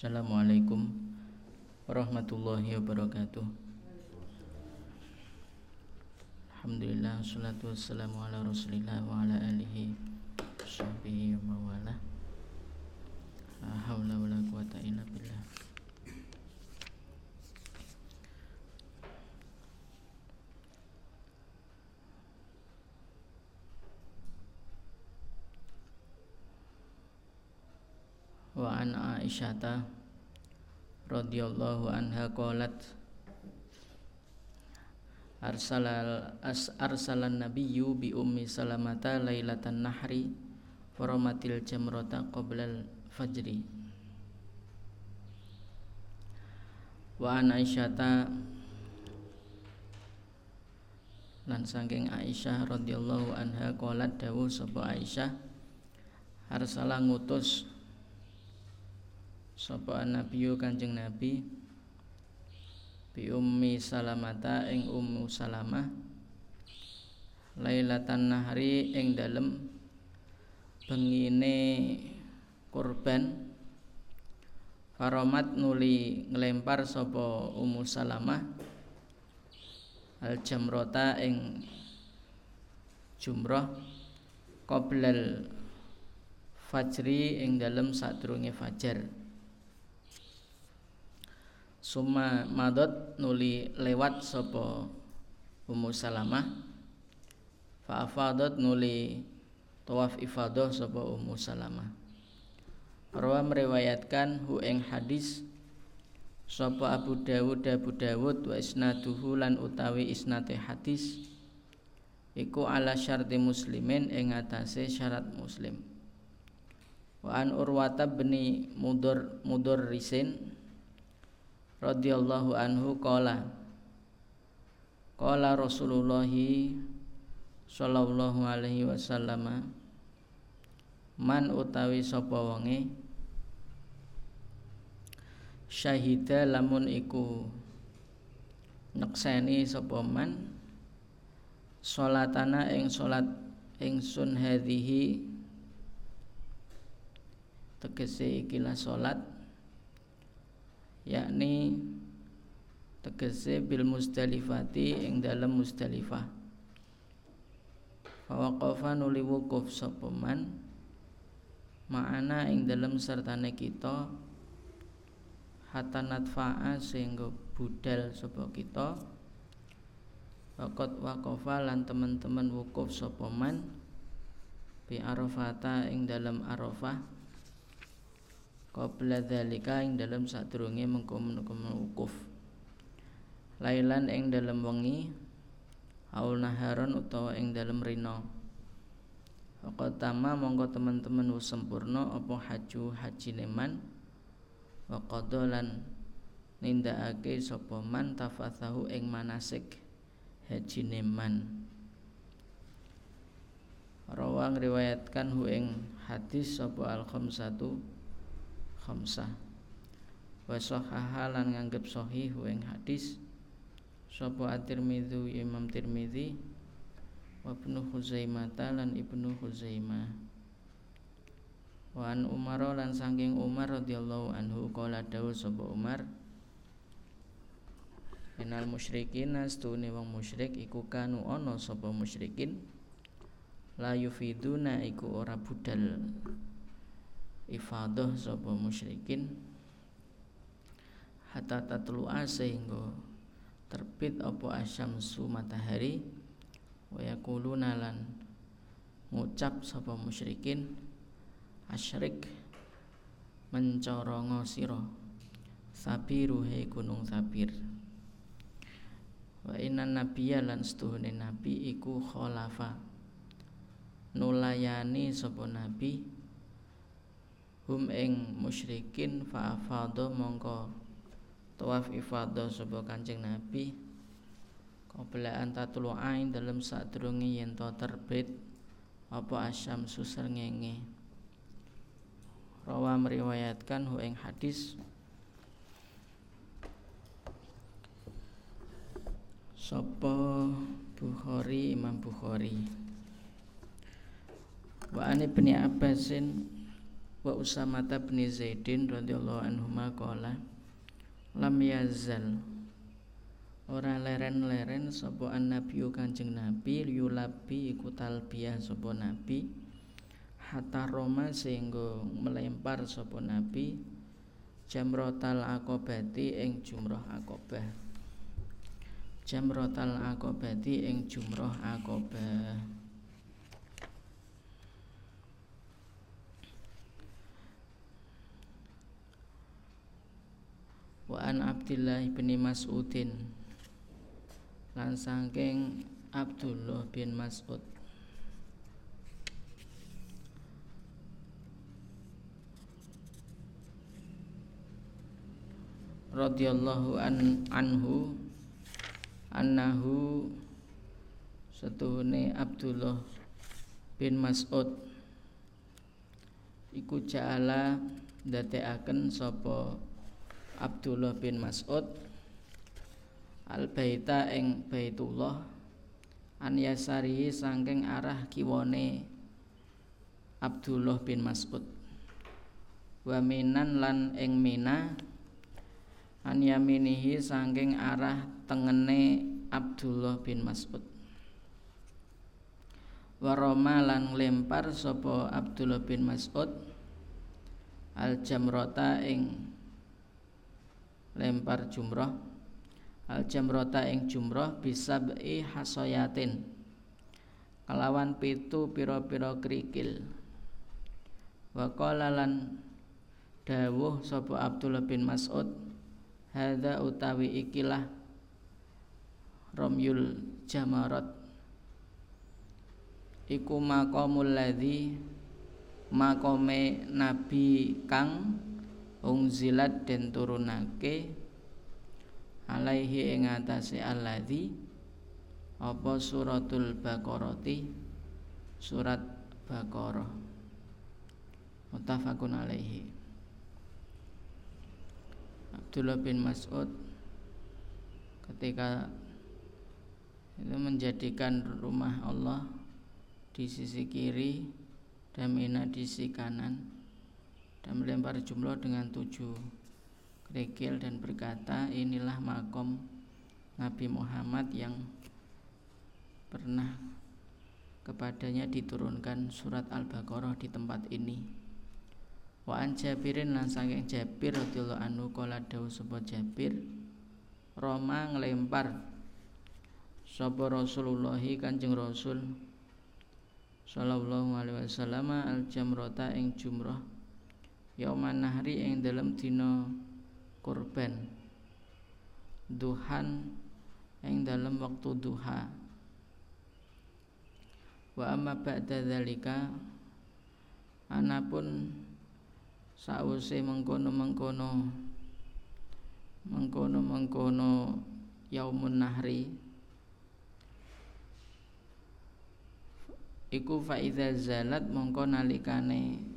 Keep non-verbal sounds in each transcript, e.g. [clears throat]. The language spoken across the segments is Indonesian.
Assalamualaikum warahmatullahi wabarakatuh. Alhamdulillah Assalatu wassalamu ala rasulillah wa ala alihi Sahbihi wa mawala La billah wa an Aisyata radhiyallahu anha qalat as arsalan nabiyyu bi ummi salamata lailatan nahri faramatil jamrata qoblal fajri. Wa an Aisyata lan saking Aisyah radhiyallahu anha qalat dawuh sapa Aisyah arsala ngutus sapa nabiyu kanjeng nabi? Bi ummi salamata ing ummu salamah. Lailatan nahri ing dalem. Bengine kurban Faromat nuli ngelempar sapa ummu salamah. Al jamrota ing jumrah. Qoblal fajri ing dalem sadurunge fajar Suma madot nuli lewat sopo Ummu Salamah. Fa'afadot nuli tawaf ifadah sopo Ummu Salamah. Rawa meriwayatkan hu ing hadis Sopo Abu Dawud Abu Dawud wa isnaduhu lan utawi isnate hadis Iku ala syarti muslimin ing atase syarat muslim. Wa an urwata beni mudur mudur risin radhiyallahu anhu qala. Qala Rasulullah sallallahu alaihi wasallam man utawi sapa wonge syahida lamun iku nekseni sapa man salatana ing salat ingsun hadhihi tegese ikilah salat yakni tegese bil mustalifati ing dalam mustalifah fawaqafa nuli wukuf sapa man? Ma'ana ing dalam sertane kita hatta natfa'a sehingga budal sapa kita. Waqat waqafa lan teman-teman wukuf sapa man? Bi arafata ing dalam arafah qabla dzalika ing dalam sadurunge mengko-mengko wukuf lailan ing dalam wengi aul naharon utawa ing dalam rino Waqat tama mongko teman-teman wis sempurna apa haju haji neman wa lan nindakake sapa man tafathahu ing manasik haji neman Rawang riwayatkan hu ing hadis sapa al khamsatu khamsah. Wa sahaha lan nganggep sahih ing hadis. Sapa at-Tirmidzi Imam Tirmidzi wa Ibnu Khuzaimah lan Ibnu Khuzaimah. Wa an Umar lan saking Umar radhiyallahu anhu qala dawuh sapa Umar Inal musyrikin astune wong musyrik iku kanu ana sapa musyrikin? La yufiduna iku ora budal ifadah sapa musyrikin. Hatta tatlu'a sehingga terbit apa asyamsu matahari. Wa yaquluna lan ngucap sapa musyrikin asyrik mencorongo sira sabiru he gunung sabir. Wa inna nabiyya lan nabi iku khalafa nulayani sapa nabi hum ing musyrikin fa mongko tawaf ifadah sapa Kanjeng Nabi. Qabla an tatlu'ain dalam sadurunge yen terbit apa asyam susrengenge Rawa meriwayatkan hu ing hadis. Sapa Bukhari Imam Bukhari. Wa ani Abbasin wa Usama bin Zaidin radhiyallahu anhu qala lam yazal. Ora leren-leren sapa annabiyu kanjeng nabi yulabi iku talbiyah sapa nabi. Hatta Roma sehingga melempar sapa nabi jamrotal akobati ing jumroh akobah jamrotal akobati ing jumroh akobah wa an Abdullah bin Mas'udin. Lan saking Abdullah bin Mas'ud. Radhiyallahu an anhu annahu setuhune Abdullah bin Mas'ud. Iku ja'ala ndadekaken sapa Abdullah bin Mas'ud al baita ing Baitullah an yasari sangking arah kiwane Abdullah bin Mas'ud. Wa minan lan ing mina an yaminihi sangking arah tengene Abdullah bin Mas'ud. Waroma lan lempar sapa Abdullah bin Mas'ud al jamrota ing lempar jumroh. Al jamrota ing jumroh bisa bi hasoyatin. Kelawan pitu piro-piro krikil wa lan dawuh sapa Abdullah bin Mas'ud hadza utawi ikilah romyul jamarat iku maqamul makome nabi kang ungzilat den turunake alaihi ing atase alladzi apa suratul baqarati? Surat baqarah. Muttafaqun alaihi. Abdullah bin Mas'ud ketika itu menjadikan rumah Allah di sisi kiri dan Mina di sisi kanan dan melempar jumlah dengan tujuh. Kerikil dan berkata inilah makom Nabi Muhammad yang pernah kepadanya diturunkan surat Al-Baqarah di tempat ini. Wa an Jabirin lan saking Jabir radhiyallahu anhu kala dawuh sapa Jabir Roma ngelempar sapa Rasulullah Kanjeng Rasul sallallahu alaihi wasallam al jamrata ing jumrah yauman nahri ing dalam dina kurban duhan ing dalam waktu duha. Wa amma ba'da dzalika anapun sause mengkono-mengkono mengkono-mengkono yaumun nahri iku fa zalat mongko nalikane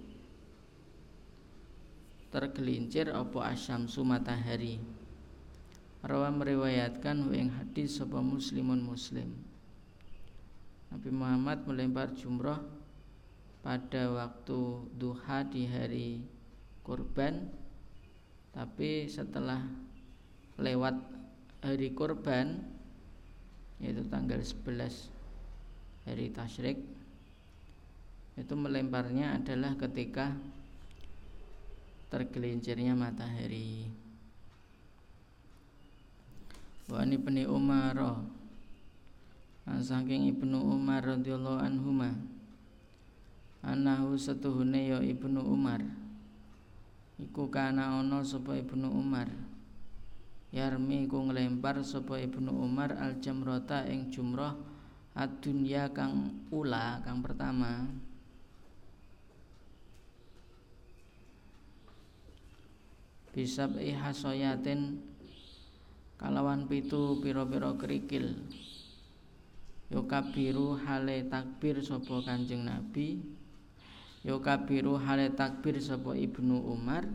tergelincir apa asyamsu matahari. Rawa meriwayatkan yang hadis sapa muslimun muslim. Nabi Muhammad melempar jumrah pada waktu duha di hari kurban tapi setelah lewat hari kurban yaitu tanggal 11 hari tasyrik itu melemparnya adalah ketika tergelincirnya matahari. Wa ibni Umar saking Ibnu Umar radhiyallahu anhuma anahu setuhune ya Ibnu Umar. Iku kana ana sapa Ibnu Umar. Yarmi ku nglempar sapa Ibnu Umar al jamrata ing jumrah ad-dunya kang ula kang pertama bisab ihasoyatin kalawan pitu piro-piro kerikil. Yokabiru hale takbir sopo kanjeng Nabi. Yokabiru hale takbir sopo Ibnu Umar.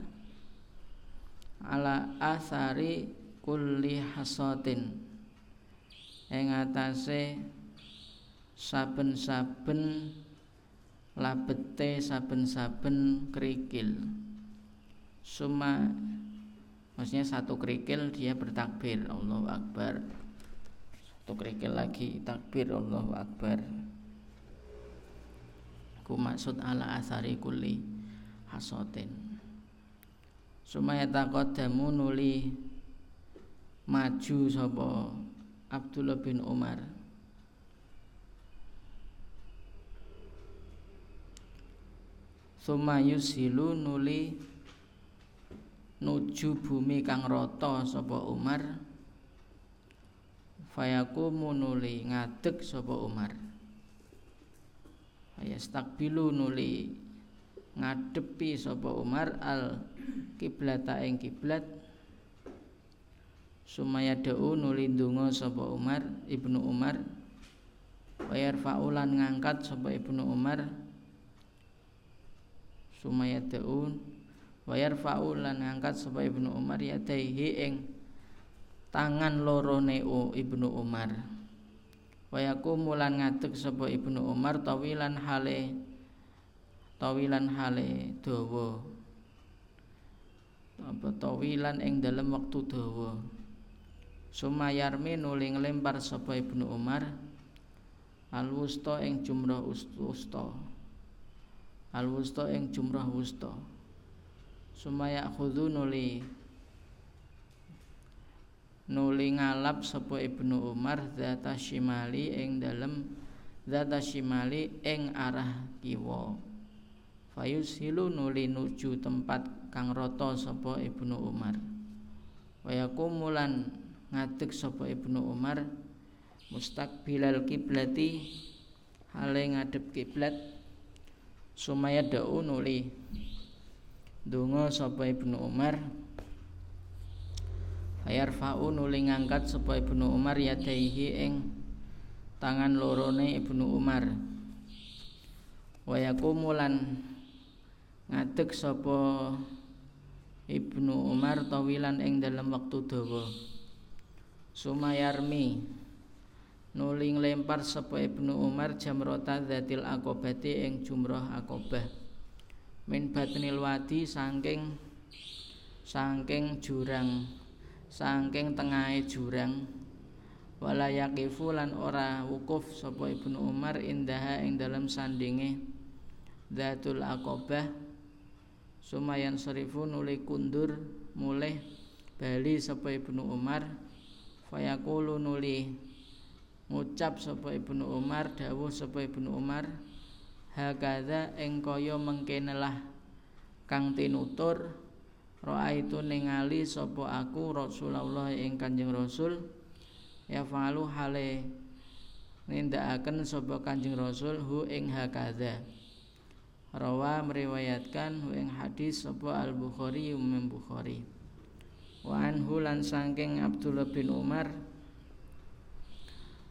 Ala asari kulli hasotin. Yang atase saben-saben labete saben-saben kerikil suma. Maksudnya satu kerikil dia bertakbir Allahu Akbar. Satu kerikil lagi takbir Allahu Akbar. Ku maksud ala asari kulli hasotin. Sumaya taqaddamu nuli maju sapa Abdullah bin Umar. Suma yusilu nuli nuju bumi kang rata sapa Umar. Fayaku nuli ngadeg sapa Umar. Ayastakbilu nuli ngadepi sapa Umar al kiblata ing kiblat. Sumaya da'u nuli ndonga sapa Umar Ibnu Umar. Wayar faulan ngangkat sapa Ibnu Umar. Sumaya da'u Wayar faulan ngangkat sapa Ibnu Umar yadaihi ing tangan loro neo Ibnu Umar. Wayaku mulan ngadeg sapa Ibnu Umar tawilan hale tawilan hale dawa. Apa tawilan ing dalam waktu dawa. Sumayarmi nuli nglempar sapa Ibnu Umar al wusta ing jumrah wusta. Al wusta ing jumrah Sumaya khudhu nuli. Nuli ngalap sapa Ibnu Umar zata shimali ing dalem zata shimali ing arah kiwa. Fayushilu nuli nuju tempat kang rata sapa Ibnu Umar. Mulan ngadeg sapa Ibnu Umar mustaqbilal kiblati hale ngadep kiblat. Sumaya da'u nuli donga sapa Ibnu Umar Ayarfa'u nuli ngangkat sapa Ibnu Umar yadaihi ing tangan lorone Ibnu Umar. Wayakumu lan ngadeg sapa Ibnu Umar tawilan ing dalam waktu dawa. Sumayarmi nuli nglempar sapa Ibnu Umar jamrota dzatil aqobati ing jumrah Aqobah. Min batnil wadi saking saking jurang saking tengahe jurang. Wala yaqifu lan ora wukuf sapa Ibnu Umar indaha ing dalam sandinge Zatul Aqabah. Sumayan serifu nuli kundur mulih bali sapa Ibnu Umar. Fayaqulu nuli ngucap sapa Ibnu Umar dawuh sapa Ibnu Umar hakadha ing kaya mengkenelah kang tinutur Ra'aitu ningali sapa aku Rasulullah ing Kanjeng Rasul? Ya falu hale nindakaken sapa Kanjeng Rasul hu ing hakadha Rawa meriwayatkan hu ing hadis sapa Al Bukhari Imam Bukhari. Wa anhu lan saking Abdullah bin Umar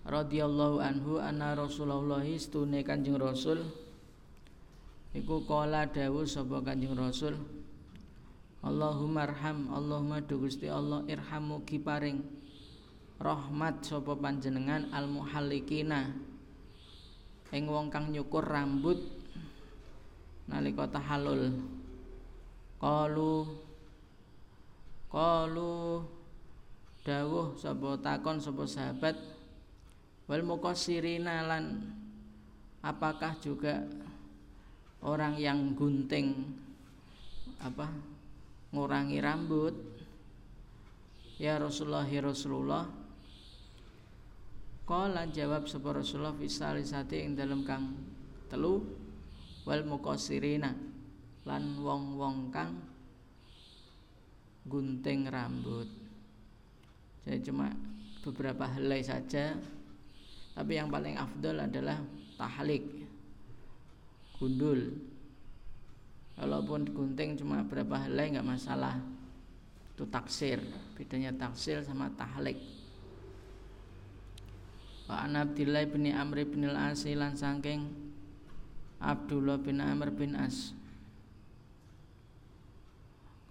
radhiyallahu anhu anna Rasulullah istune Kanjeng Rasul iku kala dawuh sapa Kanjeng Rasul Allahumma arham Allahumma du Gusti Allah irham mugi paring rahmat sapa panjenengan al muhallikina ing wong kang nyukur rambut nalika tahallul. Qalu qalu dawuh sapa takon sapa sahabat wal muqassirina lan apakah juga orang yang gunting apa ngurangi rambut. Ya Rasulullah ya Rasulullah. Kala jawab sapa Rasulullah fisalisati ing dalam kang telu wal muqassirina lan wong-wong kang gunting rambut. Jadi cuma beberapa helai saja tapi yang paling afdol adalah tahlik gundul Walaupun gunting cuma berapa helai nggak masalah. Itu taksir. Bedanya taksir sama tahlik. Wa an Abdillah bin Amr bin al-As lan saking Abdullah bin Amr bin As.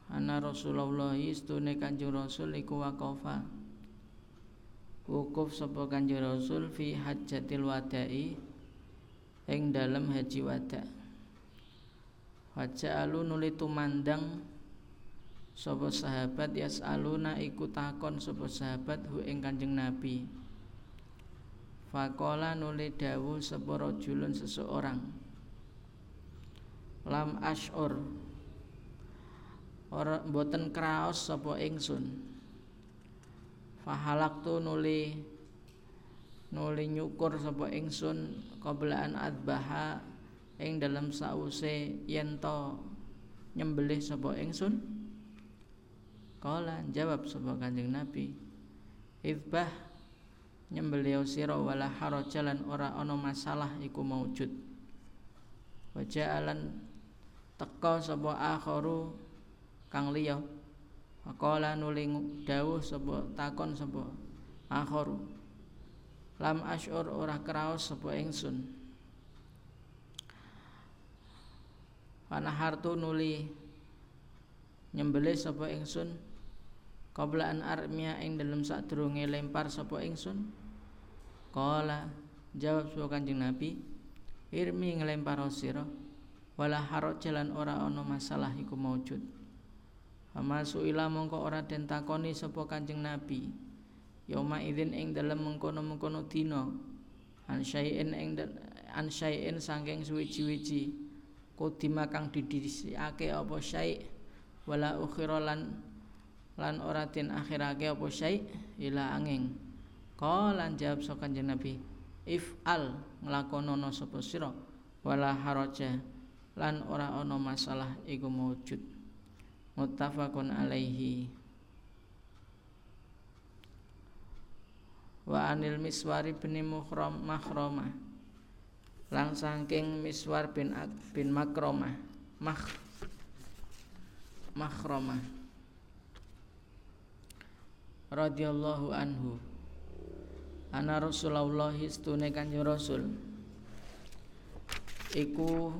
Ana Rasulullah istune Kanjeng Rasul iku waqafa. Wukuf sapa Kanjeng Rasul fi hajjatil wada'i ing dalem haji wada'. Waja'alu nuli tumandang sapa sahabat yas'aluna iku takon sapa sahabat hu ing Kanjeng Nabi. Fakola nuli dawu sapa rajulun seseorang. Lam ashur ora boten kraos sapa ingsun. Fahalaktu nuli nuli nyukur sapa ingsun qablaan adbaha ing dalam sause yen to nyembelih sapa ingsun? Kala jawab sapa Kanjeng Nabi idbah nyembelih sira wala harajalan ora ana masalah iku maujud waja'alan teka sapa akharu kang liya. Faqala nuling dawuh sapa takon sapa akharu lam asyur ora kraos sapa ingsun. Hartu nuli nyembelih sapa ingsun. Qabla an armia ing dalem sadurunge lempar sapa ingsun. Qala jawab sapa Kanjeng Nabi irmi nglempar sira wala haraj jalan ora ana masalah iku maujud Fama suila mongko ora den takoni sapa Kanjeng Nabi Yauma idzin ing dalem mengkono-mengkono dina. An syai'in ing an syai'in saking suwi-wiji kudima kang didhisikake apa syai wala ukhira lan lan ora den akhirake apa syai ila angin. Qala jawab saka kanjeng nabi if al nglakonono sapa sira wala haraja lan ora ana masalah iku maujud muttafaqun alaihi wa anil miswari bin muhram mahrama lang saking Miswar bin bin Makromah. Mak Makromah radhiyallahu anhu. Ana Rasulullah istune Kanjeng Rasul. Iku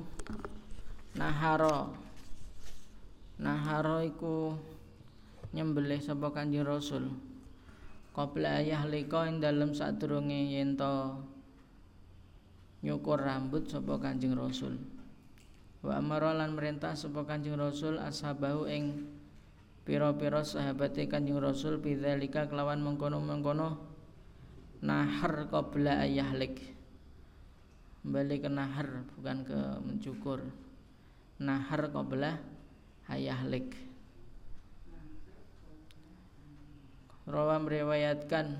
nahara. Nahara iku nyembelih sapa Kanjeng Rasul qabla ayah lika ing dalem sadurunge yen to nyukur rambut sapa Kanjeng Rasul. Wa amara lan merintah sapa Kanjeng Rasul ashabahu ing pira-pira sahabate Kanjeng Rasul bidzalika kelawan mengkono-mengkono nahar qabla ayahlik. Kembali ke nahar bukan ke mencukur. Nahar qabla ayahlik. Rawa meriwayatkan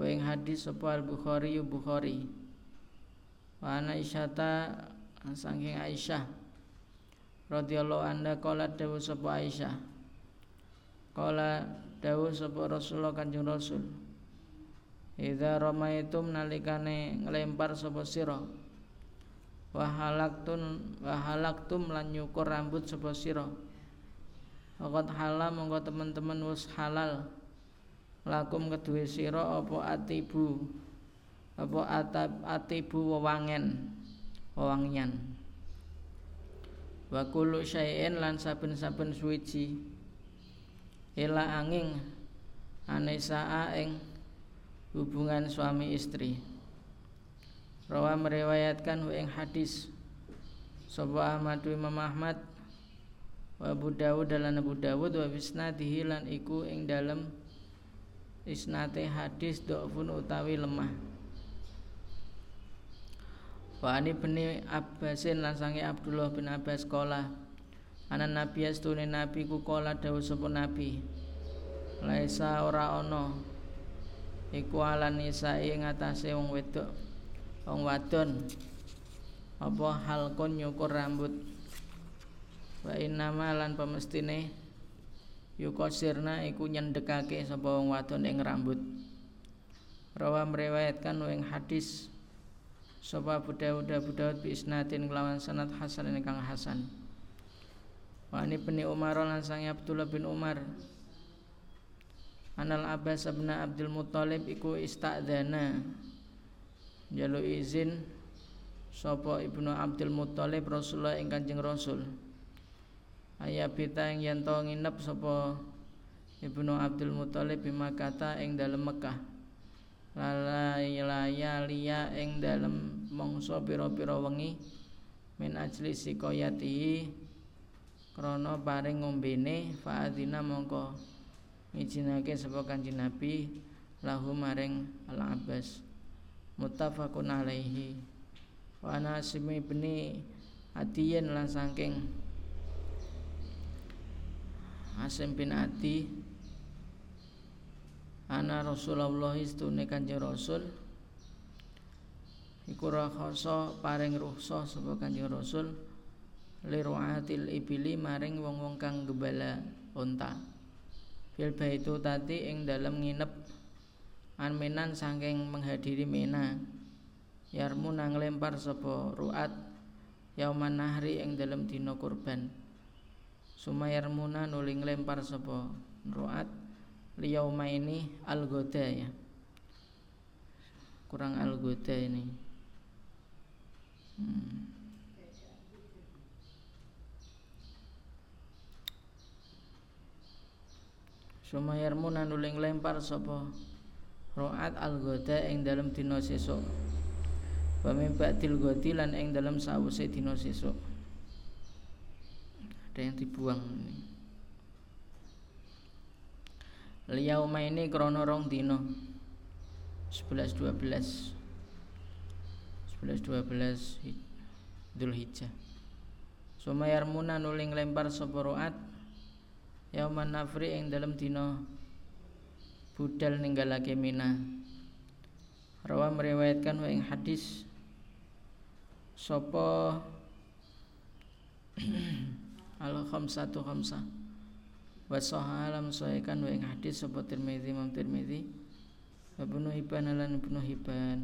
wa hadis sapa Al-Bukhari Bukhari. Wa isyata Aisyah radhiyallahu anha qala dawu sapa Aisyah. Qala dawu sapa Rasulullah Kanjeng Rasul. Idza ramaitum nalikane nglempar sapa sira. Wa halaktun wa halaktum lan nyukur rambut sapa sira. Fakat halal monggo teman-teman wis halal lakum kedue sira apa atibu? Apa atap atibu wewangen wewangian? Wa kullu syai'in lan saben-saben suwiji. Ila angin anisa ing hubungan suami istri. Rawa meriwayatkan ing hadis Sapa Ahmad Imam Ahmad wa Abu Dawud dan Abu Dawud wa bisnadihi lan iku ing dalem isnate hadis dhafun utawi lemah. Wa ani beni Abbasin lan sange Abdullah bin Abbas kola Anan nabi astune nabi ku kola dawu sapa nabi? Laisa ora ana. Iku ala nisai ing atase wong wedok wong wadon. Apa halkon nyukur rambut? Wa innama lan pemestine yukosirna iku nyendekake sapa wong wadon ing rambut Rawa meriwayatkan ing hadis Sapa Abu Dawud Abu Dawud bi isnatin kelawan sanad hasan kang hasan. Wa ini bani Umar lan sangi Abdullah bin Umar. Anal Abbas bin Abdul Muthalib iku istadzana. Jalu izin sapa Ibnu Abdul Muthalib Rasulullah ing Kanjeng Rasul. Ayabita ing yen to nginep sapa Ibnu Abdul Muthalib bimakata ing dalem Mekah lalaya liya ing dalem mangsa pira-pira wengi min ajli sikoyatihi krana paring ngombene faadina mongko ngijinake sapa kanjeng Nabi lahu maring Al Abbas muttafaqun alaihi. Wa ana simi ibni Atiyen lan saking Asim bin Ati Ana Rasulullah istune Kanjeng Rasul. Iku rakhasa paring rukhsah sapa Kanjeng Rasul. Liruatil ibili maring wong-wong kang gembala unta fil baitu tati ing dalem nginep anmenan saking menghadiri mena yarmu nang lempar sapa ruat yauman nahri ing dalam dina kurban sumayar muna nuling lempar sapa ruat liyauma ini al ya. Kurang al ini. Hmm. Sumayar muna nuling lempar sapa Ro'at al ing dalam dina sesuk. Wa min lan ing dalam sawise dina sesuk ada yang dibuang ini. Liyauma ini krono rong dino 11 12 11 12 Dhul Hijjah Sumayar muna nuling lempar sapa roat. Yauman nafri ing dalam dino budal ninggalake mina. Rawa meriwayatkan wa ing hadis Sopo [clears throat] al khamsatu khamsah. Wa sahalam sahikan wa ing hadis sapa Tirmizi Imam Tirmizi. Wa Ibnu Hibban lan Ibnu Hibban.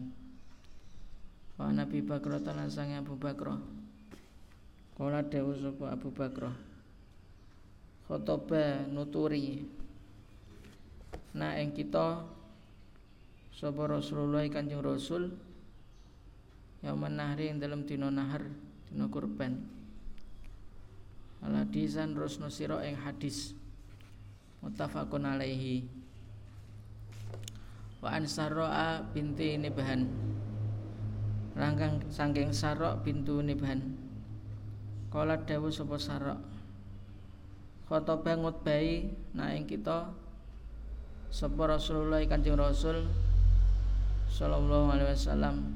Wa Nabi Bakro lan sange Abu Bakro Kala dewu sapa Abu Bakro khotoba nuturi. Na ing kita sapa Rasulullah Kanjeng Rasul Yauman nahri yang dalam dino nahar Dino kurban Al hadisan rusno siro yang hadis Mutafakun alaihi. Wa an sarro'a binti nibhan. Rangkang sangking sarok bintu nibhan. Kala dawu sopo sarok Khotobah ngutbai Nah yang kita Sopo Rasulullah kanjeng Rasul Sallallahu alaihi wasallam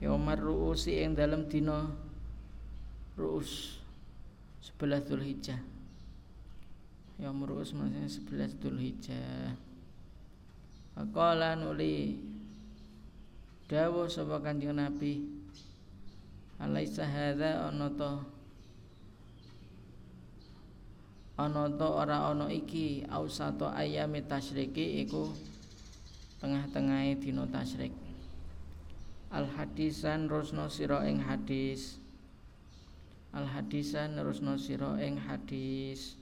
Yaumar ru'usi yang dalam dino ru'us sebelah Dhul Hijjah Yaum ru'us maksudnya sebelah Dhul Hijjah Faqala nuli Dawa sapa kanjeng Nabi Alaisa hadza ana to ora ana iki? Ausato ayami tasyriki iku tengah-tengahe dina tasyrik al hadisan rusno siro ing hadis al hadisan rusno siro ing hadis.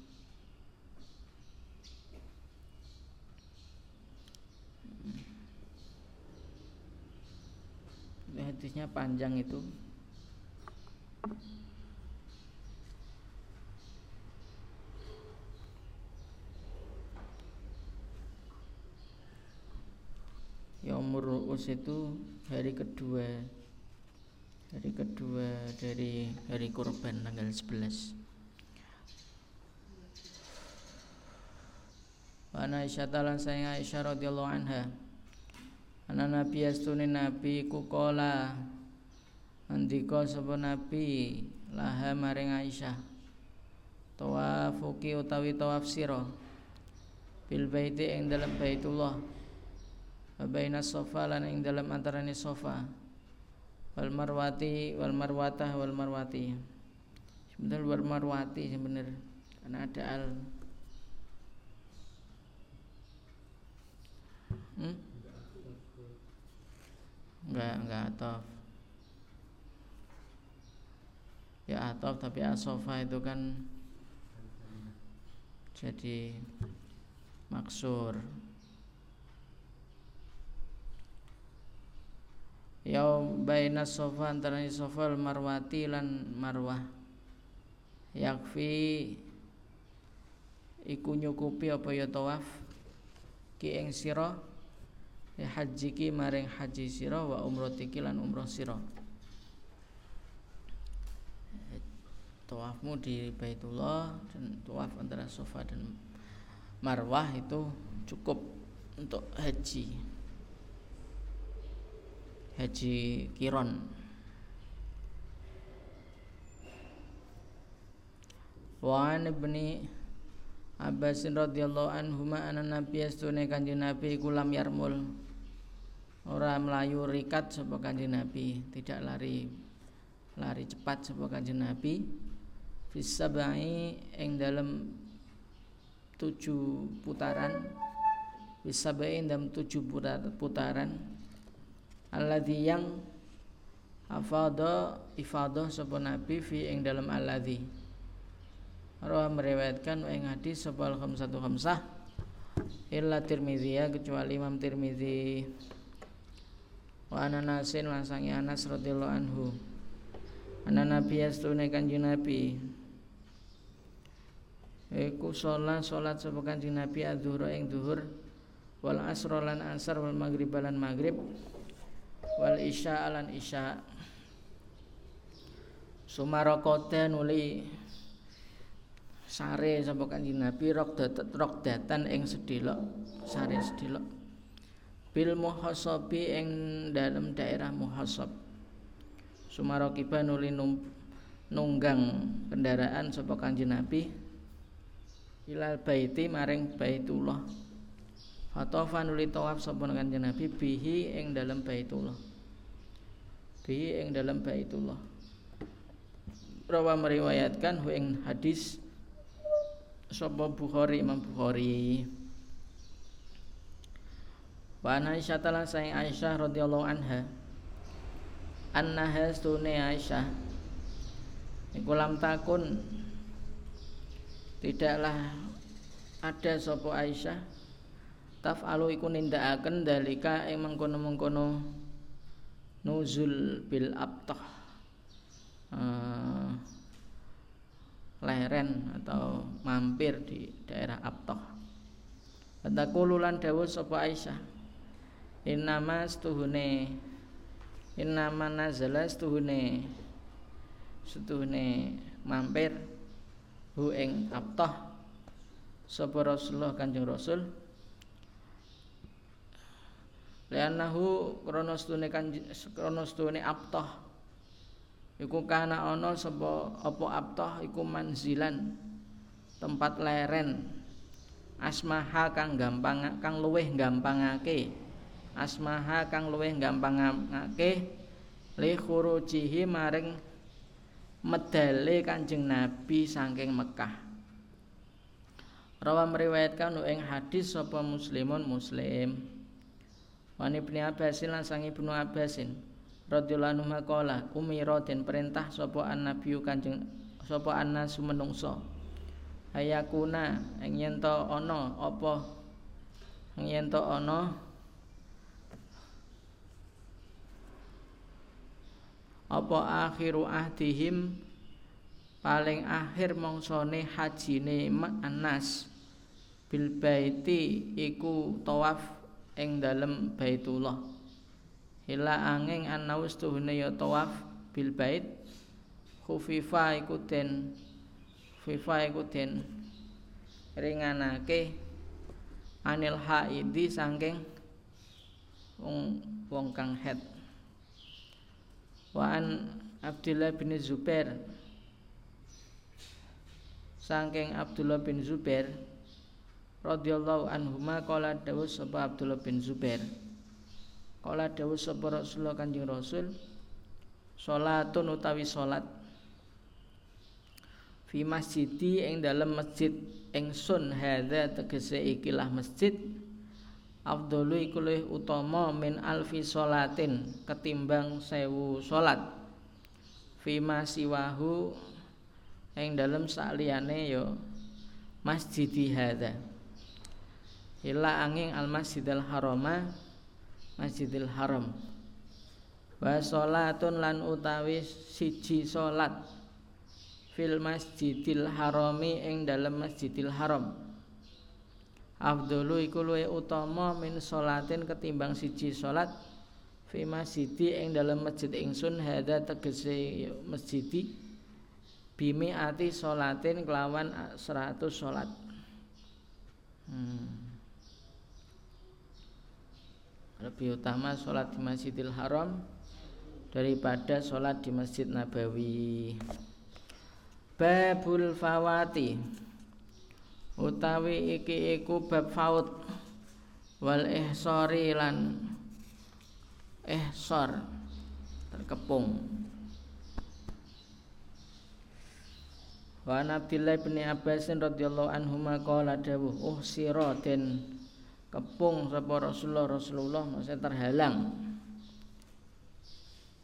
Hadisnya panjang itu. Yaumur Ru'us itu hari kedua Hari kedua dari hari kurban tanggal 11 Wana Aisyah talan saya Aisyah radhiyallahu anha Ana Nabi astune Nabi kukola Andika sapa Nabi laha maring Aisyah. Tawafuki utawi tawaf sira bil baiti ing dalam Baitullah. Baina sofa lan ing dalam antarane sofa wal marwati wal marwatah wal marwati. Sebentar wal marwati sebenarnya karena ada al. Hmm? enggak enggak atof ya atof tapi asofa itu kan jadi maksur yaum baina sofa antara sofa marwati lan marwah. Yakfi iku nyukupi apa ya tawaf? Ki ing sira ya haji ki maring haji sira wa umratiki lan umrah sira. Tawafmu di Baitullah dan tawaf antara Safa dan Marwah itu cukup untuk haji haji kiron. Wa an ibni Abbas radhiyallahu anhu ma ana nabi astune kanjeng nabi iku yarmul. Ora melayu rikat sapa kanjeng nabi tidak lari lari cepat sapa kanjeng nabi. Fisabai ing dalam tujuh putaran. Fisabai ing dalam tujuh putaran alladhi yang afadha ifadah sapa nabi fi ing dalam alladhi. Rawa meriwayatkan ing hadis sapa khamsatu khamsah. Illa Tirmizi ya kecuali Imam Tirmizi. Wa ana nasin lansangi Anas radhiyallahu anhu. Ana nabi astune kanjeng nabi. Iku sholat sholat sapa kanjeng nabi adzhur ing zuhur wal asra lan asar wal maghrib lan maghrib wal isya lan isya. Sumarokote nuli sare sapa kanjeng Nabi rok datat rok datan ing sedilok sare sedilok. Bil muhasabi ing dalam daerah muhasab. Sumarokiba nuli nunggang kendaraan sapa kanjeng Nabi ilal baiti maring baitullah. Fatofa nuli tawaf sapa kanjeng Nabi bihi ing dalam baitullah bihi ing dalam baitullah. Rawa meriwayatkan ing hadis sapa Bukhari Imam Bukhari. Wa an Aisyah taala saing Aisyah radhiyallahu anha annaha stune Aisyah? Iku lam takun. Tidaklah ada sapa Aisyah. Taf'alu iku nindakaken dalika ing mengkono-mengkono nuzul bil abtah uh, leren atau mampir di daerah Abtoh. Fatakululan dawuh sapa Aisyah. Innama stuhune Innama nazala stuhune Stuhune mampir hu ing Abtoh sapa Rasulullah Kanjeng Rasul Lianahu kronos tune kanjeng kronos tune Abtoh. Iku kana ana sapa apa abtah iku manzilan tempat leren. Asmaha kang gampang kang luweh gampangake. Asmaha kang luweh gampangake li khurujihi maring medale Kanjeng Nabi saking Mekah. Rawa meriwayatkan ing hadis sapa muslimun muslim Wani ibni Abbasin lan sang ibnu Abbasin radhiyallahu anhu maqala umira den perintah sapa annabiyyu kanjeng sapa annasu menungso? Ayakuna ing yen to ana apa? Ing yen to ana apa akhiru ahdihim? Paling akhir mongsone hajine anas bil baiti iku tawaf ing dalem baitullah. Ila angin anaus tuhune ya tawaf bil bait khufifa iku den khufifa iku den ringanake anil haidi saking wong wong kang head wa an Abdullah bin Zubair saking Abdullah bin Zubair radhiyallahu anhuma qala dawuh sapa Abdullah bin Zubair. Kala dawuh sapa Rasulullah Kanjeng Rasul salatun utawi salat fi masjidi ing dalam masjid ingsun hadza tegese ikilah masjid afdalu iku luwih utama min alfi salatin ketimbang sewu salat. Fi masiwahu ing dalam saliyane ya masjidi hadza ila angin al masjidil harama Masjidil Haram. Wa salatun lan utawi siji salat fil Masjidil Harami ing dalam Masjidil Haram. Afdolu iku luwe utama min salatin ketimbang siji salat fi masjidi ing dalam masjid ingsun hadza tegese masjidi bimi ati solatin kelawan 100 salat hmm. Lebih utama sholat di Masjidil Haram daripada sholat di Masjid Nabawi. Babul fawati. Utawi iki iku bab faut wal ihsari lan ihsar terkepung. Wa Abdillah bin Abbas radhiyallahu anhu maqala dawuh oh sira den kepung sapa Rasulullah Rasulullah maksudnya terhalang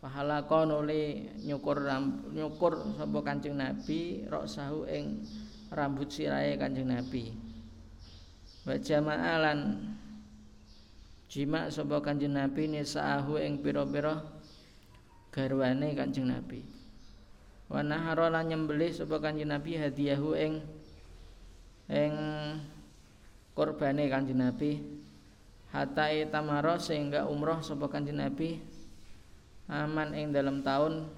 Pahala nuli nyukur nyukur sapa Kanjeng Nabi sahu ing rambut sirahe Kanjeng Nabi. Wa jama'alan jima sapa Kanjeng Nabi nisaahu ing pira-pira garwane Kanjeng Nabi. Wa nahara lan nyembelih sapa Kanjeng Nabi hadiyahu ing ing korbane Kanjeng Nabi. Hatta itamara sehingga umroh sapa Kanjeng Nabi aman ing dalam tahun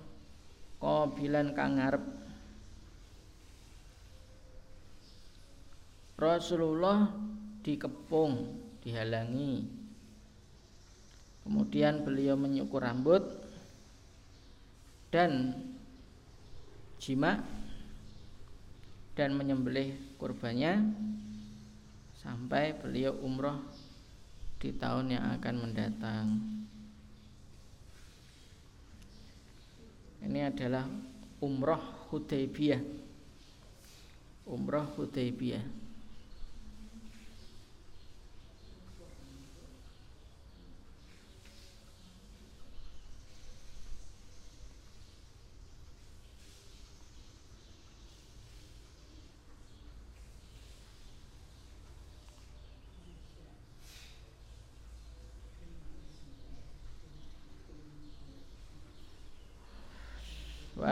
qabilan kang ngarep. Rasulullah dikepung, dihalangi. Kemudian beliau menyukur rambut dan jima dan menyembelih kurbannya sampai beliau umroh di tahun yang akan mendatang. Ini adalah umroh Hudaybiyah. Umroh Hudaybiyah.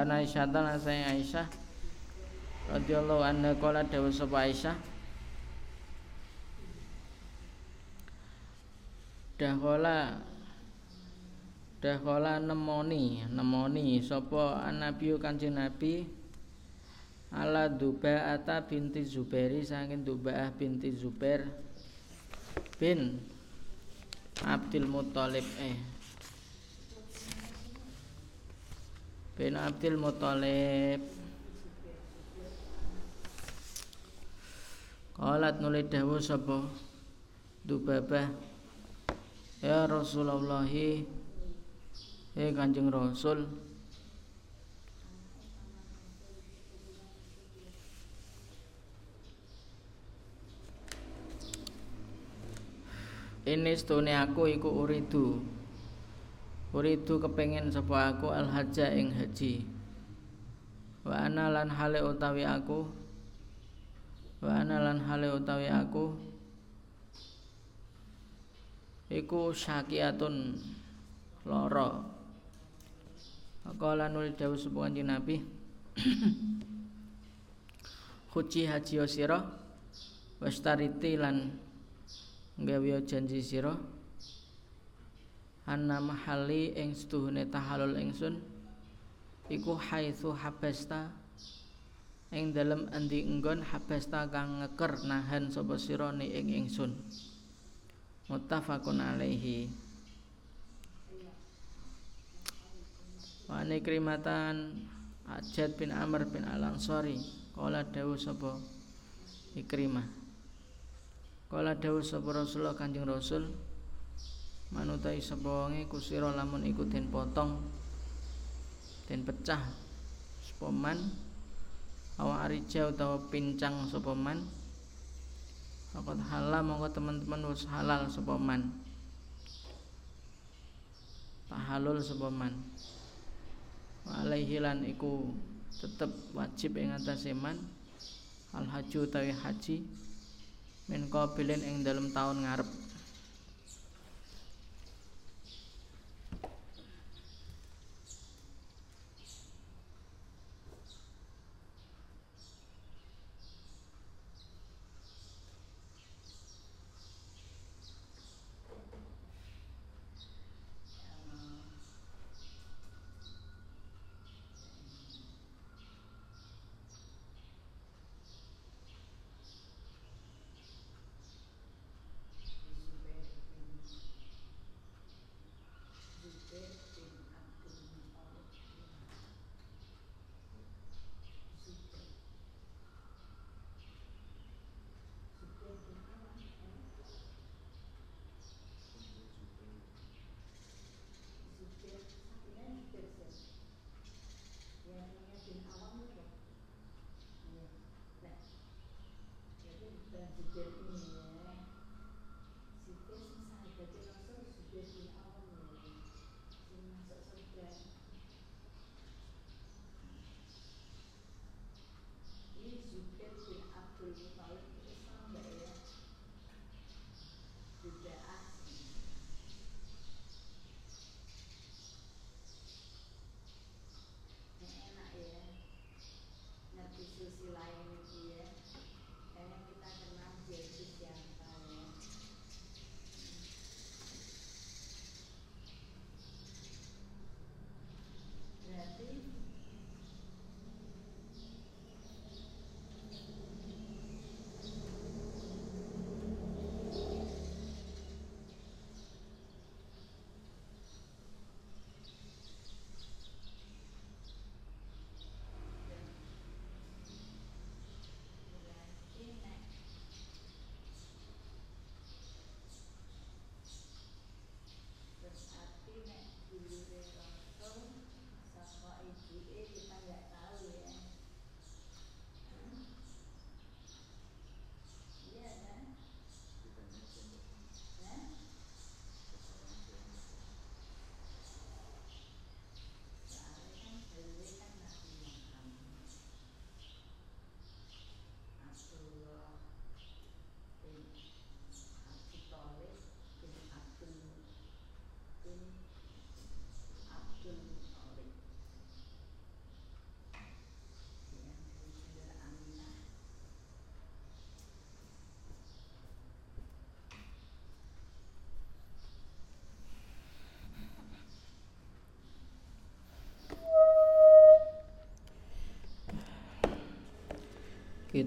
Ana Aisyah lan saya Aisyah radhiyallahu anha qala dawu sapa Aisyah? Dahola Dahola nemoni nemoni sapa Nabi Kanjeng Nabi? Ala Dubaata binti Zubairi saking Dubaah binti Zubair bin Abdul Muthalib eh bin Abdul Muthalib. Qalat nuli dawuh sapa? Dubabah. Ya Rasulullah Eh Kanjeng Rasul. Ini stone aku iku uridu Uridu kepengen sapa aku al hajja ing haji. Wa ana lan hale utawi aku. Wa ana lan hale utawi aku. Iku syakiatun loro Kala nuli dawuh sapa kanjeng Nabi. [clears throat] Kuci haji sira wastariti lan gawe janji sira anna mahali ing setuhune tahalul ingsun iku haitsu habasta. Ing dalem endi enggon habasta kang ngeker nahan sapa sira ni ing ingsun. Muttafaqun alaihi. Wa krimatan Ajad bin Amr bin Al-Ansari Kala dawu sapa Ikrimah? Kala dawu sapa Rasulullah Kanjeng Rasul manutai sapa wonge kusira lamun iku den potong den pecah sapa awa arija utawa pincang sapa man halal mongko teman-teman wis halal sapa man. Tahalul sapa man. Alaihi lan iku tetep wajib ing atase man al haju utawi haji min qabilin ing dalam tahun ngarep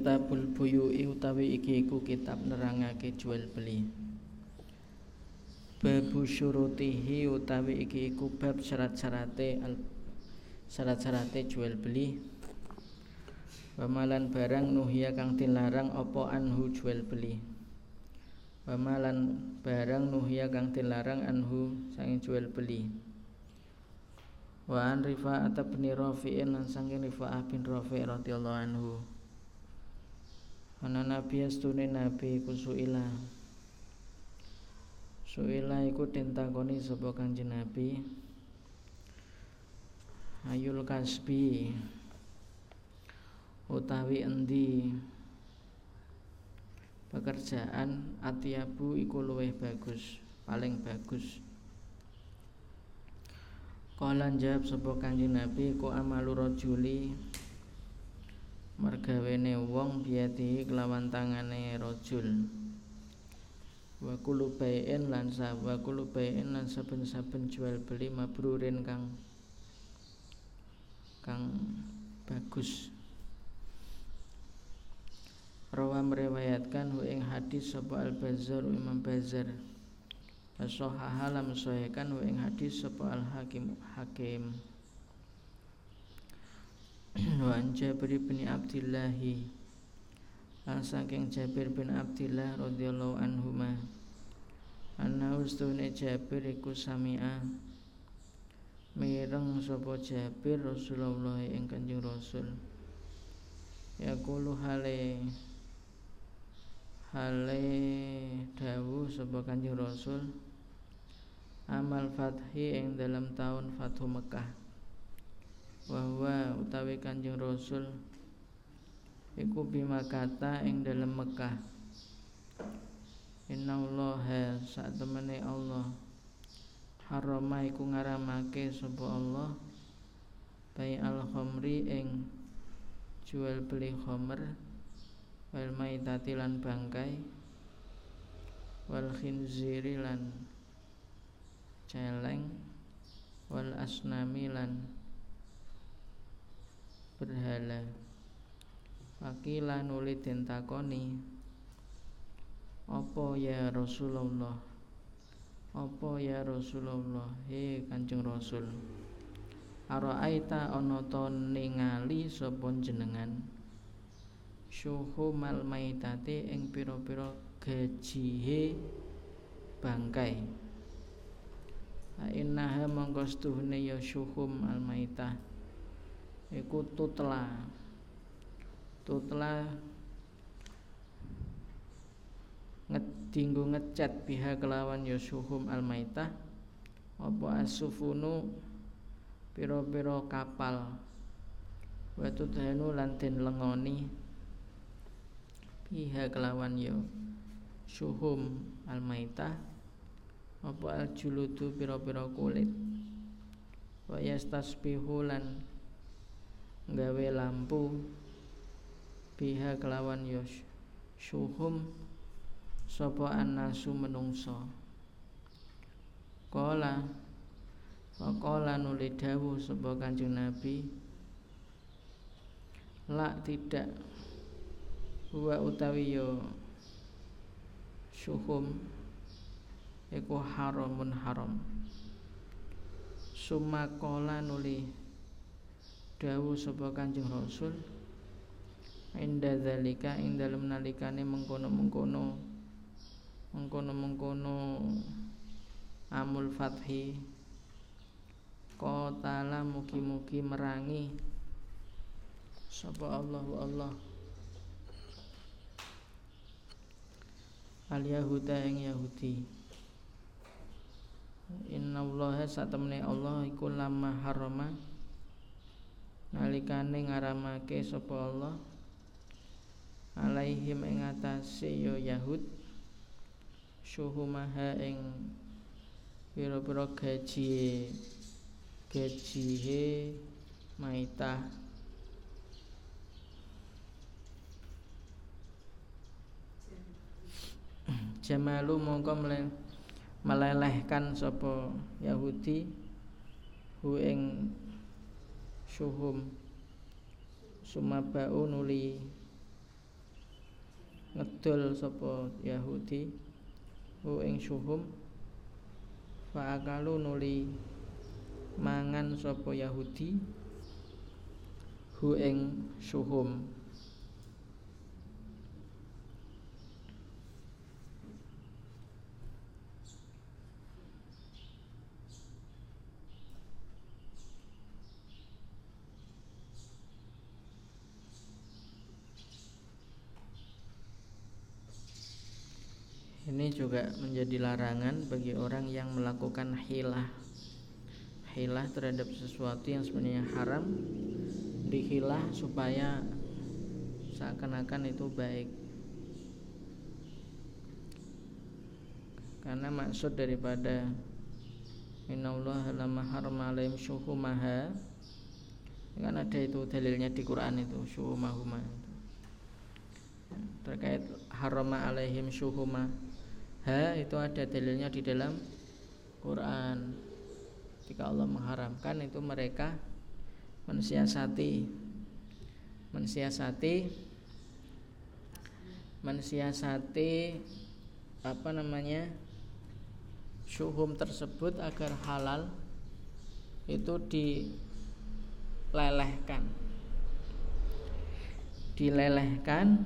Kitabul Buyu'i utawi iki iku kitab nerangake jual beli. Babu syurutihi utawi iki iku bab syarat-syarate syarat-syarate jual beli. Pamalan barang nuhia kang dilarang apa anhu jual beli. Pamalan barang nuhia kang dilarang anhu saking jual beli. Wa an Rifa'at bin Rafi'in lan saking Rifa'ah bin Rafi' radhiyallahu anhu. Ana nabi astune nabi iku suila. Suila iku ditakoni sapa kanjeng nabi? Ayul kasbi. Utawi endi? Pekerjaan atiabu iku luwih bagus paling bagus. Kala jawab sapa kanjeng Nabi ku amalu rajuli mergawene wong biati kelawan tangane rajul. Wa kullu bai'in lan wa kullu bai'in lan saben-saben jual beli mabrurin kang kang bagus. Rawa meriwayatkan hu ing hadis sapa Al Bazar Imam Bazar Sahaha lam sahihkan hu ing hadis sapa Al Hakim Hakim wa an Jabir bin Abdullah lan saking Jabir bin Abdullah radhiyallahu anhuma anna ustune Jabir iku sami'a mireng sapa Jabir Rasulullah ing Kanjeng Rasul. Yaqulu hale hale dawuh sapa Kanjeng Rasul amal fathi ing dalam tahun Fathu Mekah bahwa utawi Kanjeng Rasul iku bima kata ing dalam Mekah. Innallaha sak temene Allah. Harama iku ngaramake sapa Allah. Bai al khamri ing jual beli khamr wal maitati lan bangkai wal khinziri lan celeng wal asnami lan berhala. Fakila nuli den takoni Apa ya Rasulullah? Apa ya Rasulullah? He Kanjeng Rasul. Ara'aita ana ta ningali sapa jenengan mal maitati ing pira-pira gajihe bangkai. Innaha mongko stuhune ya syuhum al maitah iku tutla tutla dinggo ngecat biha kelawan yusuhum ya almaitah. Apa asufunu pira-pira kapal? Wa tudhanu lan lengoni biha kelawan yo syuhum almaitah. Apa aljuludu pira-pira kulit? Wa yastasbihu lan gawe lampu biha kelawan yo ya syuhum sapa annasu menungso Kala Faqala nuli dawuh sapa Kanjeng Nabi La tidak Huwa utawi yo Syuhum Iku haramun haram. Summa kola nuli Dawu sapa Kanjeng Rasul Inda zalika ing dalem nalikane mengkono-mengkono mengkono-mengkono amul fathi qatala mugi-mugi merangi sapa Allah Allah. Al yahuda yang yahudi Inna Allah satemene Allah iku lama harama nalikane ngaramake sapa Allah alaihim ing atase yo Yahud syuhumaha ing pira-pira gaji gajihe maitah. Jamalu mongko melelehkan sapa Yahudi hu ing syuhum sumabau nuli. Ngedol sapa Yahudi. Hu ing syuhum fa akalu nuli. Mangan sapa Yahudi. Hu ing syuhum Ini juga menjadi larangan bagi orang yang melakukan hilah. Hilah terhadap sesuatu yang sebenarnya haram Dihilah supaya seakan-akan itu baik. Karena maksud daripada Allah lama haram alaihim syuhumaha Kan ada itu dalilnya di Quran itu Syuhumahuma Terkait harama alaihim syuhumah ha itu ada dalilnya di dalam Quran. Jika Allah mengharamkan itu mereka mensiasati. Mensiasati mensiasati apa namanya syuhum tersebut agar halal itu dilelehkan. Dilelehkan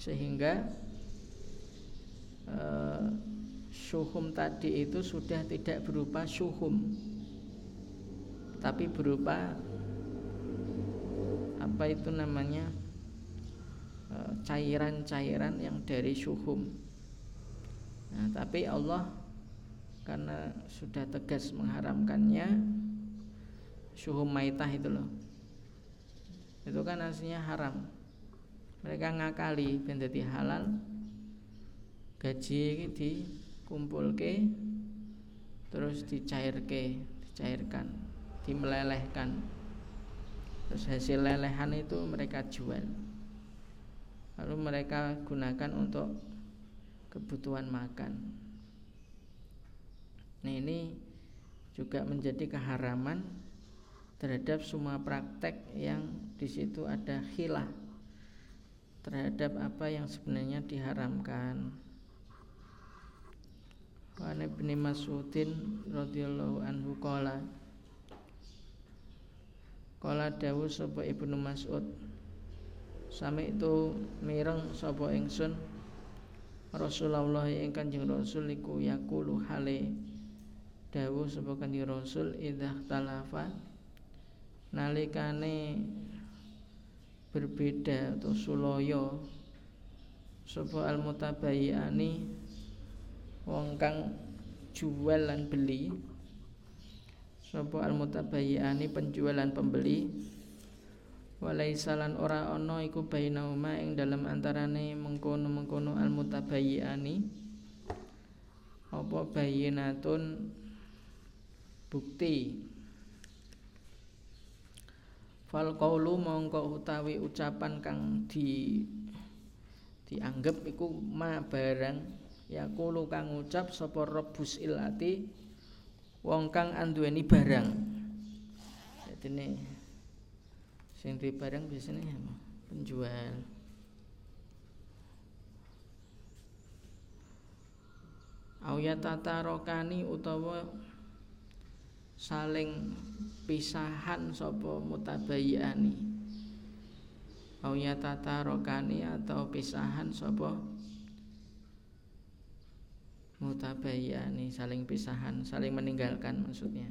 sehingga uh, syuhum tadi itu sudah tidak berupa syuhum tapi berupa apa itu namanya eh, cairan-cairan yang dari syuhum. Nah, tapi Allah karena sudah tegas mengharamkannya syuhum maitah itu loh. Itu kan aslinya haram. Mereka ngakali ben halal gaji dikumpulke terus dicairke dicairkan dimelelehkan terus hasil lelehan itu mereka jual. Lalu mereka gunakan untuk kebutuhan makan. Nah ini juga menjadi keharaman terhadap semua praktek yang di situ ada khilah terhadap apa yang sebenarnya diharamkan. Wa Ibnu Mas'udin radhiyallahu anhu qala Qala dawu sapa Ibnu Mas'ud Sami itu mireng sapa ingsun Rasulullah ing Kanjeng Rasul iku yaqulu hale dawuh sapa Kanjeng Rasul idzah talafa nalikane berbeda atau suloyo sapa al wong kang jual lan beli. Sapa al mutabayyani penjual lan pembeli? Walaisa lan ora ana iku bainauma ing dalam antarane mengkono-mengkono al mutabayyani apa bayinatun bukti. Fal qaulu mongko utawi ucapan kang di dianggep iku ma barang yaqulu kang ngucap sapa rebus ilati wong kang anduweni barang. Jadine sing duwe barang biasanya penjual. Tata rokani utawa saling pisahan sapa mutabayyani. Tata rokani atau pisahan sapa mutabayyani saling pisahan saling meninggalkan maksudnya.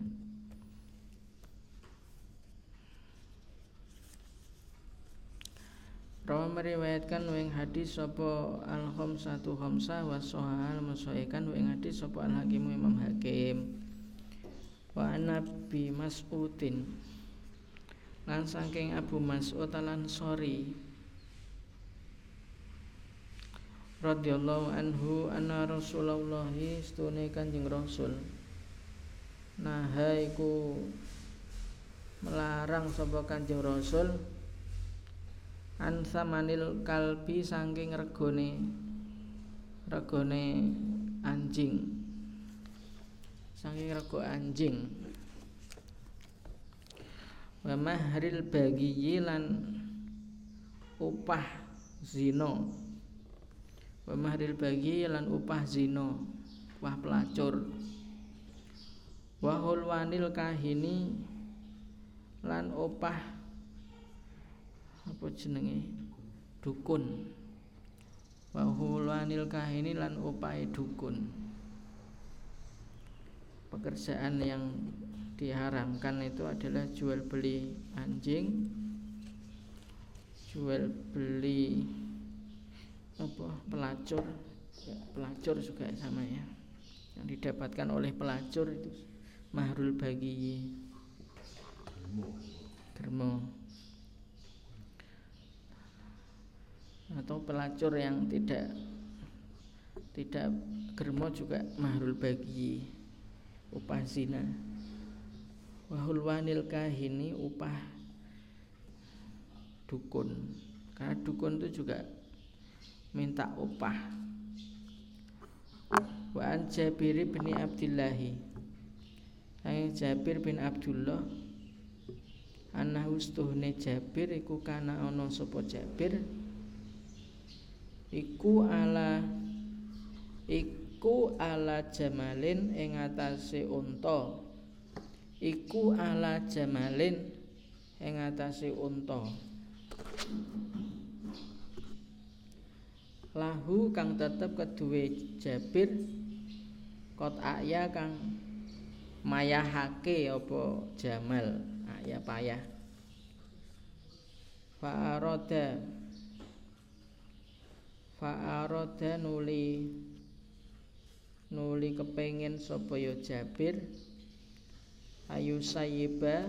Rawa meriwayatkan wing hadis sapa al satu khamsah wa sahal musaikan wing hadis sapa al hakim Imam Hakim. Wa nabi Mas'udin. Lan saking Abu Mas'ud lan sori radhiyallahu anhu anna Rasulullah stune Kanjeng Rasul. Nah iku melarang sapa Kanjeng Rasul an samanil kalbi saking regone regone anjing. Saking rego anjing. Wa mahril bagi lan upah zina wa mahril bagi lan upah zina upah pelacur. Wa hulwanil kahini lan upah apa jenenge? Dukun. Wa hulanil kahini lan upai dukun. Pekerjaan yang diharamkan itu adalah jual beli anjing jual beli apa pelacur. Pelacur juga sama ya. Yang didapatkan oleh pelacur itu mahrul bagi germo. Atau pelacur yang tidak tidak germo juga mahrul bagi upah zina wahul wanil kahini upah dukun. Karena dukun itu juga minta upah. Wa an Jabir bin Abdillahi. Sang Jabir bin Abdullah Anahu stuhne Jabir iku kana ana sapa Jabir? Iku ala iku ala jamalin ing atase unta. Iku ala jamalin ing atase unta lahu kang tetep keduwe Jabir kot aya kang mayahake apa Jamal? Aya payah. Fa'aroda. Fa'aroda nuli nuli kepengen sapa ya Jabir. Ayu sayiba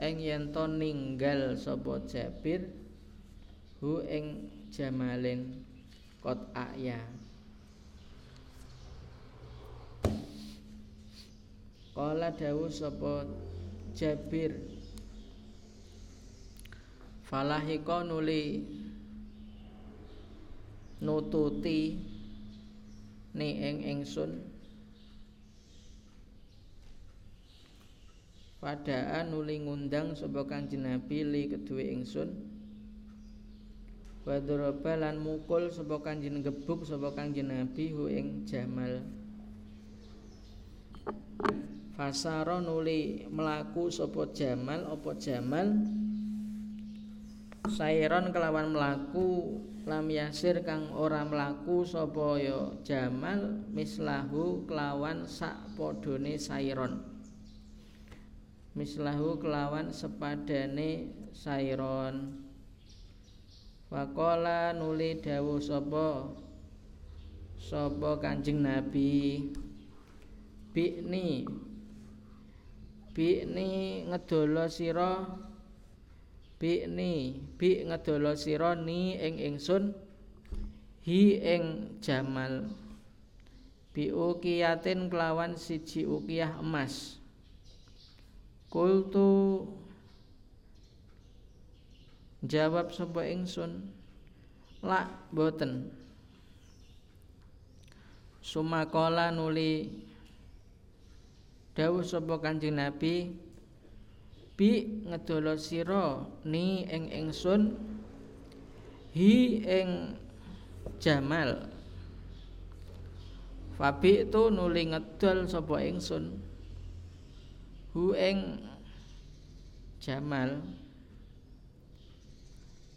ing yen ninggal sapa Jabir hu ing jamalin kot aya. Kala dawuh sapa Jabir Falahika nuli nututi ni ing ingsun. Padaan nuli ngundang sapa Kanjeng Nabi li kedue ingsun Wadroba lan mukul sapa Kanjeng gebuk sapa Kanjeng Nabi hu ing Jamal. Fasara nuli melaku sapa Jamal apa Jamal? Sairon kelawan melaku lam yasir kang ora mlaku sapa ya Jamal mislahu kelawan sak padane sairon. Mislahu kelawan sepadane sairon Faqala nuli dawuh sapa? Sapa Kanjeng Nabi? Bikni. Bikni ngedolo sira? Bikni. Bi ngedolo sira ni ing ingsun? Hi ing Jamal. Bi ukiyatin kelawan siji ukiyah emas. Kultu Jawab sapa ingsun? Lak boten Sumakola nuli. Dawuh sapa Kanjeng Nabi bi ngedolo sira ni ing ingsun hi ing Jamal. Fabi itu nuli ngedol sapa ingsun hu ing Jamal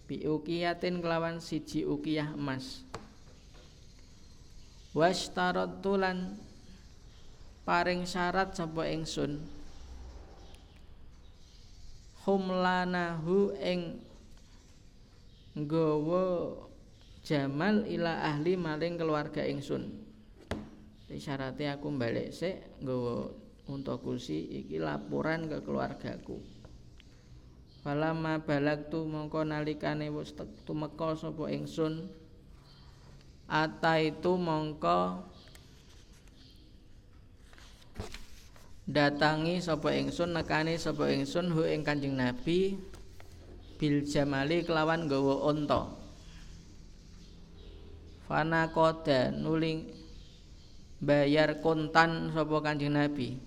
bi ukiyatin kelawan siji ukiyah emas washtaratu lan paring syarat sapa ingsun humlanahu ing nggawa Jamal ila ahli maling keluarga ingsun. Syaratnya aku balik sik nggawa unta kursi iki laporan ke keluargaku. Falama balagtu mongko nalikane wis tumeka sapa ingsun. Ata itu mongko datangi sapa ingsun nekani sapa ingsun hu ing Kanjeng Nabi bil jamali kelawan gawa unta. Fana koda nuling bayar kontan sapa Kanjeng Nabi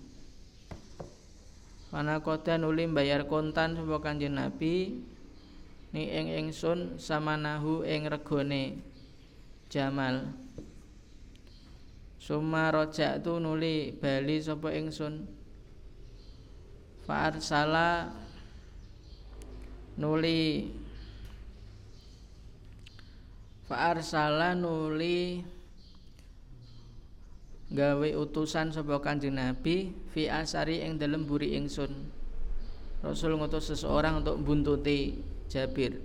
Mana koda nuli bayar kontan sapa Kanjeng Nabi? Ni ing ingsun samanahu ing regone. Jamal. Suma rojak tu nuli bali sapa ingsun. Fa'ar salah nuli. Fa'ar salah nuli gawe utusan sapa Kanjeng Nabi fi asari ing dalem buri ingsun. Rasul ngutus seseorang untuk buntuti Jabir.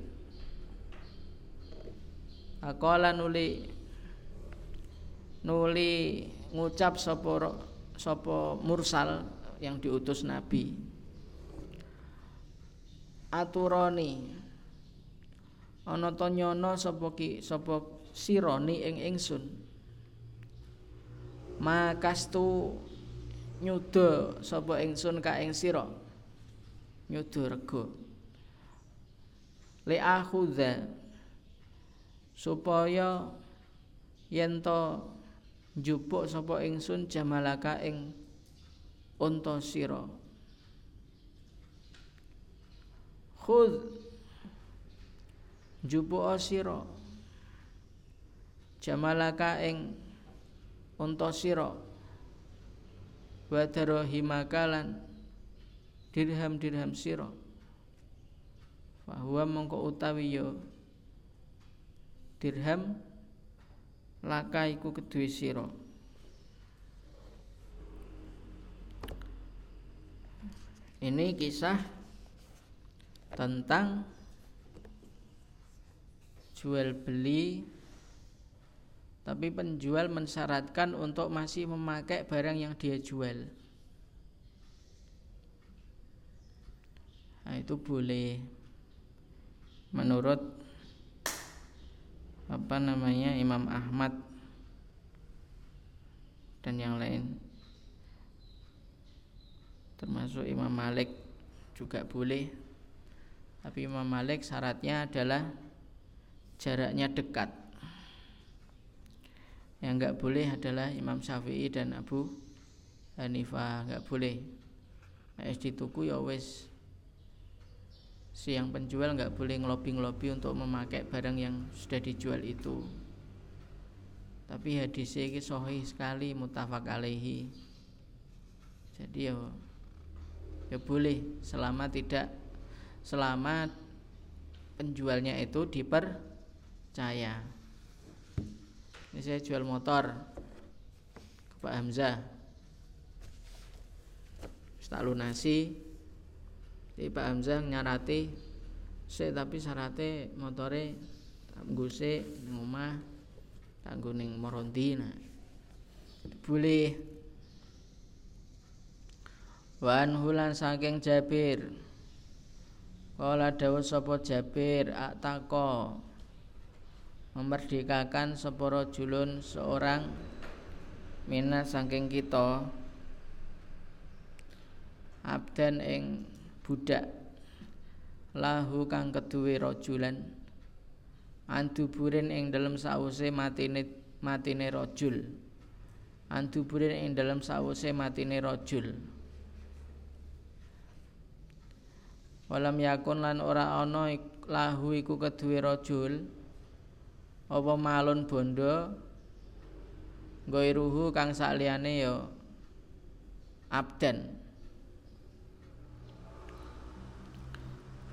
Aqala nuli nuli ngucap sapa sapa mursal yang diutus Nabi. Aturoni ana to nyono sapa ki sapa sironi ing ingsun makastu nyuda sapa ingsun ka ing sira? Nyuda rega. Li akhudha. Supaya yen to njupuk sapa ingsun jamalaka ing unta sira. Khudh. Njupuk sira. Jamalaka ing unta sira wa darahimakalan dirham-dirham sira. Bahwa mongko utawi yo dirham laka iku kedue sira. Ini kisah tentang jual beli tapi penjual mensyaratkan untuk masih memakai barang yang dia jual. Nah, itu boleh. Menurut apa namanya Imam Ahmad dan yang lain. Termasuk Imam Malik juga boleh. Tapi Imam Malik syaratnya adalah jaraknya dekat yang nggak boleh adalah Imam Syafi'i dan Abu Hanifah. Nggak boleh. Di tuku ya wes si yang penjual nggak boleh ngelobi-ngelobi untuk memakai barang yang sudah dijual itu. Tapi hadis ini sahih sekali mutafak alaihi. Jadi ya ya boleh. Selama tidak selama penjualnya itu dipercaya ini saya jual motor ke Pak Hamzah. Tak lunasi. Jadi Pak Hamzah nyarati saya tapi syaratnya motore ngguse ning omah kanggo ning Moronti nah boleh. Wan hulan saking Jabir. Kala dawuh sapa Jabir atako memerdekakan seporo julun seorang mina saking kita abdan ing budak lahu kang keduwe rajulan anduburin ing dalem sause matine matine rajul anduburin ing dalem sause matine rajul Walam yakun lan ora ana lahu iku keduwe rajul apa malun bondo Goiruhu kang sakliyane ya abdan.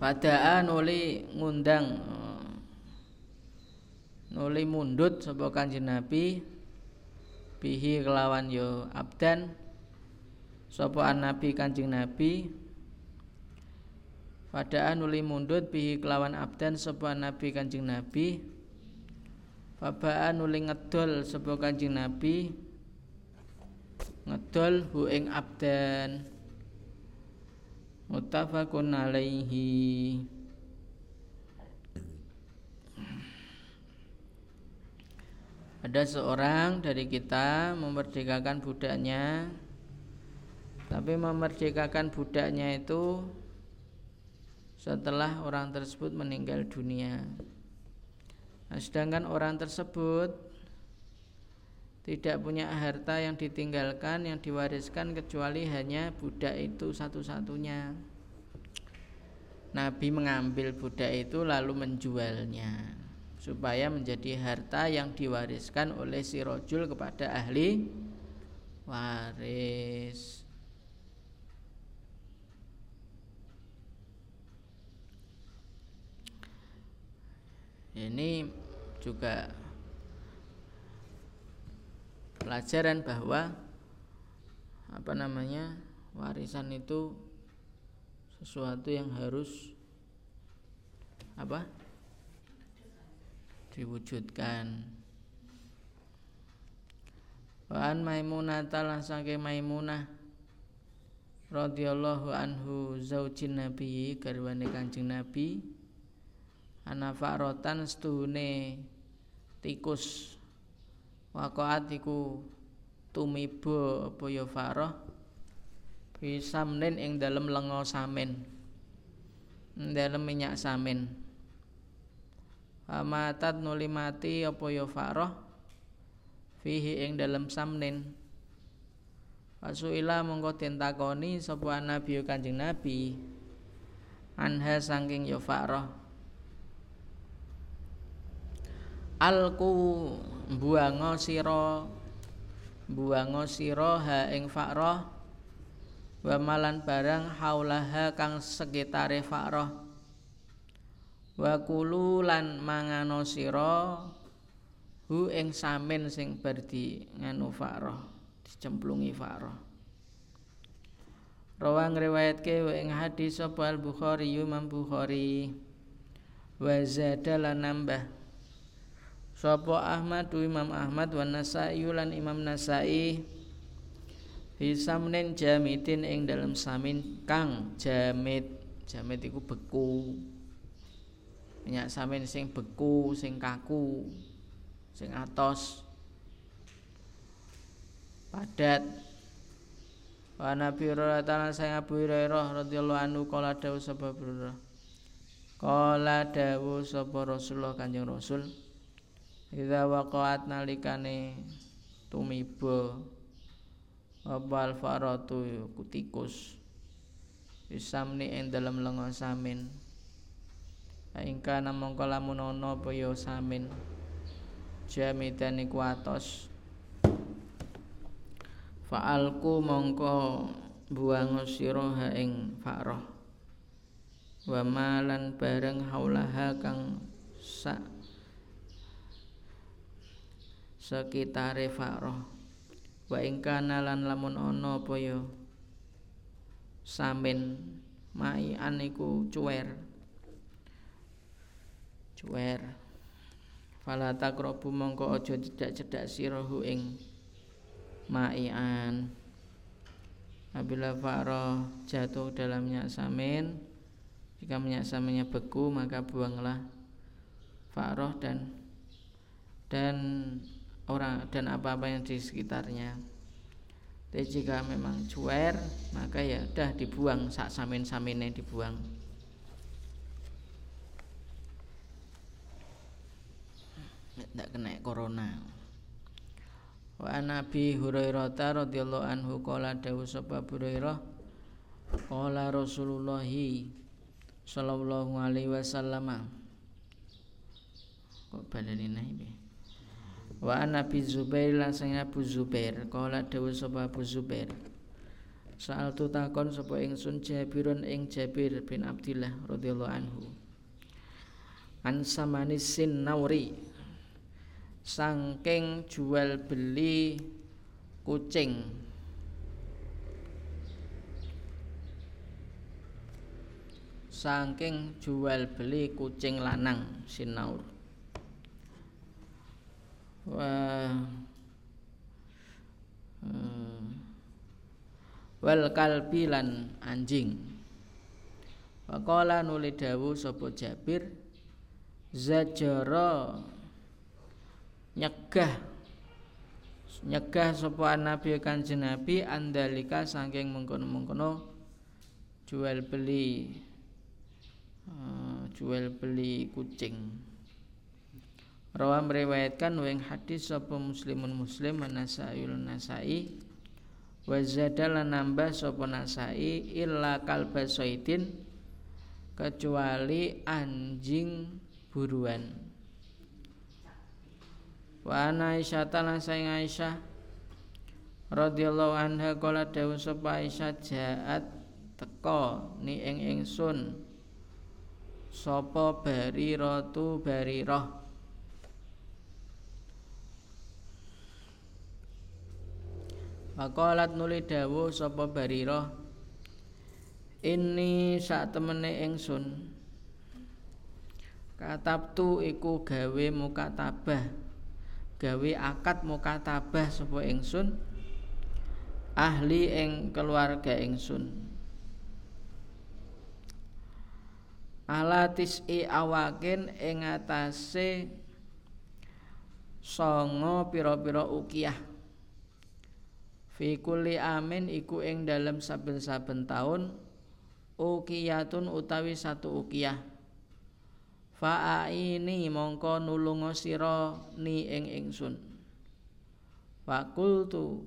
Fadaa nuli ngundang nuli mundut sapa Kanjeng Nabi bihi kelawan yo abdan. Sapa nabi Kanjeng Nabi Padaan nuli mundut bihi kelawan abdan sapa nabi Kanjeng Nabi Fabaan nuli ngedol sapa Kanjeng Nabi? Ngedol hu ing abdan. Muttafaqun alaihi. Ada seorang dari kita memerdekakan budaknya. Tapi memerdekakan budaknya itu setelah orang tersebut meninggal dunia. Nah, sedangkan orang tersebut tidak punya harta yang ditinggalkan yang diwariskan kecuali hanya budak itu satu-satunya. Nabi mengambil budak itu lalu menjualnya supaya menjadi harta yang diwariskan oleh si rojul kepada ahli waris. Ini juga pelajaran bahwa apa namanya warisan itu sesuatu yang harus apa diwujudkan. Wan Maimunah talah saking Maimunah radhiyallahu anhu zaujin Nabi garwane Kanjeng Nabi ana farotan setuhune tikus. Waqaat iku tumiba apa ya faroh? Bisamnen ing dalem lenga samin dalem minyak samin amatat nuli mati apa ya faroh? Fihi ing dalem samnin Pasuila mongko den takoni sapa nabi Kanjeng Nabi. Anha saking ya faroh alku buango sira buango sira ha ing fakrah wa malan barang haulaha kang sekitare fakrah wa kulu lan mangano sira hu ing samin sing berdi nganu fakrah dicemplungi fakrah Rawang riwayatke wa ing hadis sapa Al Bukhari Imam Bukhari wa zada lan nambah Sapa Ahmad Imam Ahmad wa Nasai lan Imam Nasai. Bisamnen jamidin ing dalam samin kang jamid jamid iku beku. Minyak samin sing beku sing kaku sing atos. Padat. Wa nabi Hurairah ta'ala sayang Abu Hurairah radhiyallahu anhu qala dawu sapa Hurairah? Qala dawu sapa Rasulullah Kanjeng Rasul Idza waqa'at nalikane tumiba apa faratu kutikus Isamni ing dalem lenga samin. Ingka namung lamun ana apa ya samin. Jamidan iku atos Fa'alku mongko buang sira ing faroh wa malan bareng haulaha kang sak sekitare faroh. Wa ingkana lan lamun ana apa ya samin mai aniku cuwer. Cuwer. Fala taqrabu mongko aja cedak-cedak sirahu ing ma'ian apabila faro jatuh dalam minyak samin jika minyak saminnya beku maka buanglah faroh dan dan orang dan apa-apa yang di sekitarnya. Tapi jika memang cuer maka ya udah dibuang sak samin saminnya dibuang. Tidak kena corona. Wa Nabi Hurairah radhiyallahu anhu qala dawu sapa Hurairah qala Rasulullah sallallahu alaihi wasallam kok baleni nahi Wa Nabi Zubair langsung Abu Zubair. Kala dawa sapa Abu Zubair. Saal tu takon sapa ingsun Jabirun ing Jabir bin Abdillah radhiyallahu anhu. An samanisin nauri. Sangking jual beli kucing. Sangking jual beli kucing lanang sinaur wal kalbi lan anjing. Waqala nuli dawu sapa Jabir zajara nyegah. Nyegah sapa nabi kanjeng nabi andalika saking mengkono-mengkono jual beli uh, jual beli kucing Rawa meriwayatkan weng hadis sapa muslimun muslim manasaiul nasai wa zadala nambah sapa nasai illa kalba soitin kecuali anjing buruan. Wa Aisyah lan saing Aisyah radhiyallahu anha kala dawuh sapa Aisyah jaat teko ni ing ingsun sapa bariratu barirah Waqalat nuli dawuh sapa Barirah Ini sak temene ingsun. Katabtu iku gawe mukatabah Gawe akad mukatabah sapa ingsun Ahli ing keluarga ingsun. Ala tis'i awakin ing atase songo pira-pira ukiyah fi kulli amin iku ing dalem saben-saben taun ukiyatun utawi satu ukiyah. Fa ini mongko nulunga sira ni ing ingsun. Fakultu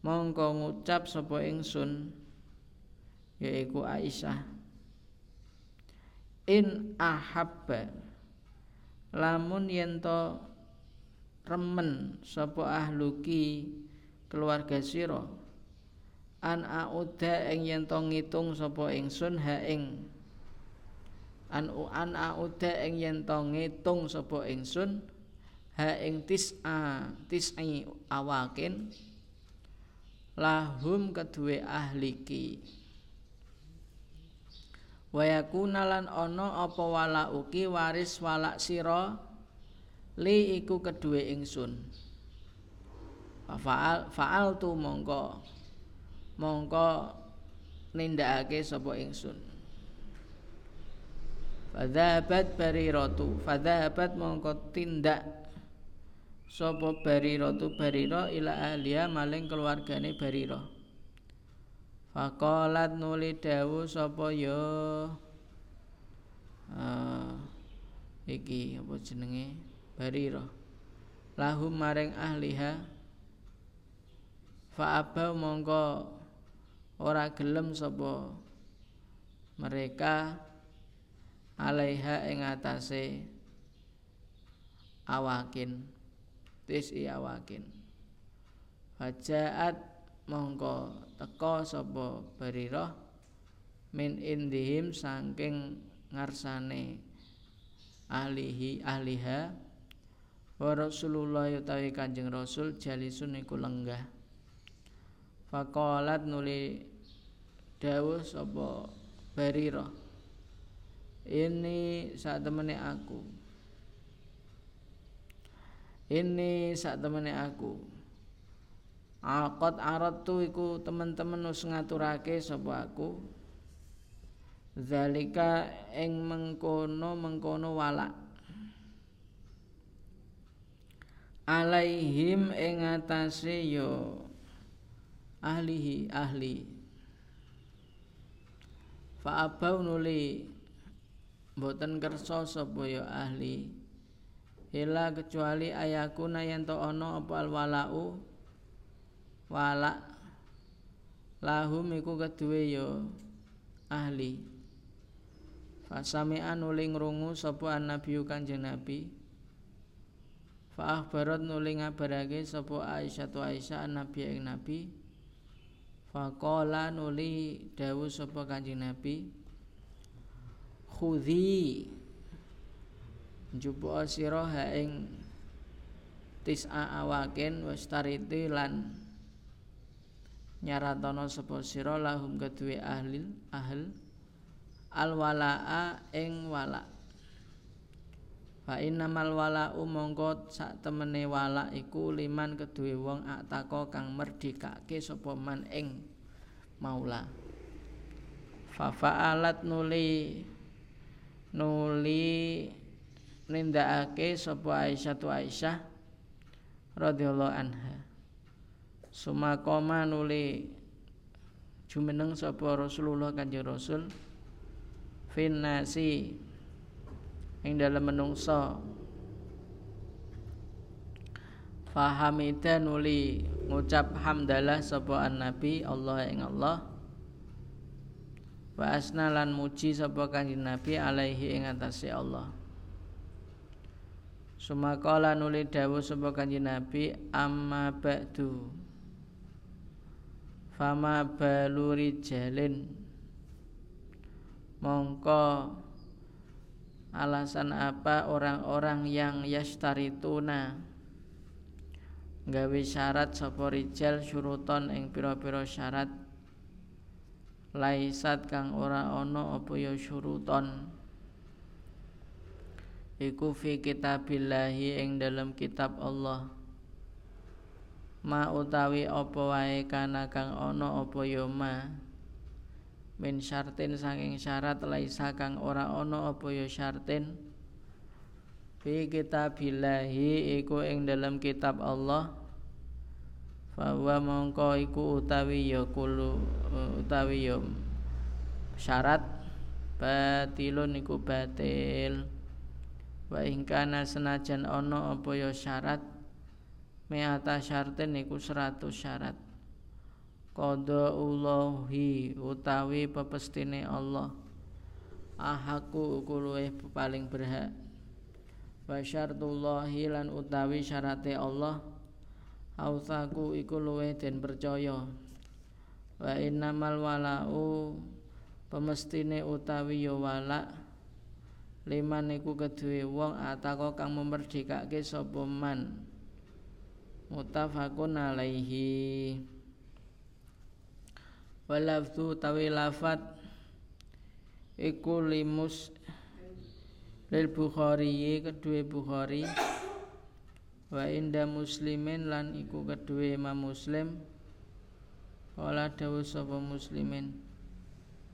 mongko ngucap sapa ingsun yaiku Aisyah. In ahabba lamun yen remen sapa ahluki keluarga sira. An auda ing yen to ngitung sapa ingsun ha ing. An an auda ing yen to ngitung sapa ingsun ha ing tis'a tis'i awakin. Lahum kedue ahliki wayakuna lan ana apa wala uki waris walak sira li iku kedue ingsun faal faal tu mongko mongko nindakake sapa ingsun. Fadhabat bariratu Fadhabat mongko tindak Sopo bariratu bariro ila ahliya maling keluargane bariro Fakolat nuli dawu sopo yo uh, Iki apa jenenge? Bariro Lahum maring ahliha Fa'aba mongko ora gelem sapa mereka alaiha ing atase awakin. Tisi awakin. Fajaat mongko teko sapa barirah min indihim saking ngarsane ahlihi ahliha wa Rasulullah utawi Kanjeng Rasul jalisun iku lenggah Faqalat nuli dawuh sapa Barira Ini saat temene aku. Ini sak temene aku. Akot arat tu iku temen-temen wis ngaturake sapa aku. Zalika ing mengkono mengkono walak. Alaihim ing atase yo ahlihi ahli. Fa abau nuli boten kersa sapa ya ahli. Ila kecuali ayakuna yen to ana apa alwalau wala lahum iku keduwe ya ahli. Fasami'an nuli ngrungu sapa nabi kanjeng nabi. Fa akhbarat nuli ngabarake sapa Aisyah tu Aisyah nabi ing nabi faqala nuli dawuh sapa kanjeng nabi khudhi. Njupuk sira ha ing tis'a awakin wastariti lan nyaratana sapa sira lahum kedue ahli ahl al walaa ing wala fa innamal wala'u mongko sak temene wala iku liman kedue wong atako kang merdekake sapa man ing maula. Fa fa'alat nuli nuli nindakake sapa Aisyah tu Aisyah radhiyallahu anha. Sumakoma nuli jumeneng sapa Rasulullah Kanjeng Rasul. Finnasi ing menungso. Fahamida nuli ngucap hamdalah sapa nabi Allah ing Allah. Wa asna lan muji sapa kanjeng Nabi alaihi ing atase Allah. Sumakala nuli dawuh sapa kanjeng Nabi amma ba'du. Fama baluri jalin Mongko alasan apa orang-orang yang yastarituna gawe syarat sapa rijal syuruton ing pira-pira syarat. Laisat kang ora ana apa ya syuruton? Iku fi kitabillahi ing dalam kitab Allah. Ma utawi apa wae kana kang ana apa ya ma min syartin saking syarat laisa kang ora ana apa ya syartin? Fi kitabillahi iku ing dalam kitab Allah. Bahwa mongko iku utawi ya kulu utawi ya syarat batilun iku batil. Wa ingkana senajan ana apa ya syarat meata syarten iku 100 syarat qada Allahi utawi pepestine Allah. Ahaku iku luwih paling berhak. Wa syartullahi lan utawi syarate Allah ausaku iku luwe den percaya. Wa innamal walau pemestine utawi ya wala liman iku kedue wong atako kang memerdekake sapa man. Mutafaqun alaihi walafzu tawi lafat iku limus lil Bukhari kedue Bukhari. Wa inda muslimin lan iku kedue Imam Muslim. Wala dawuh sapa muslimin.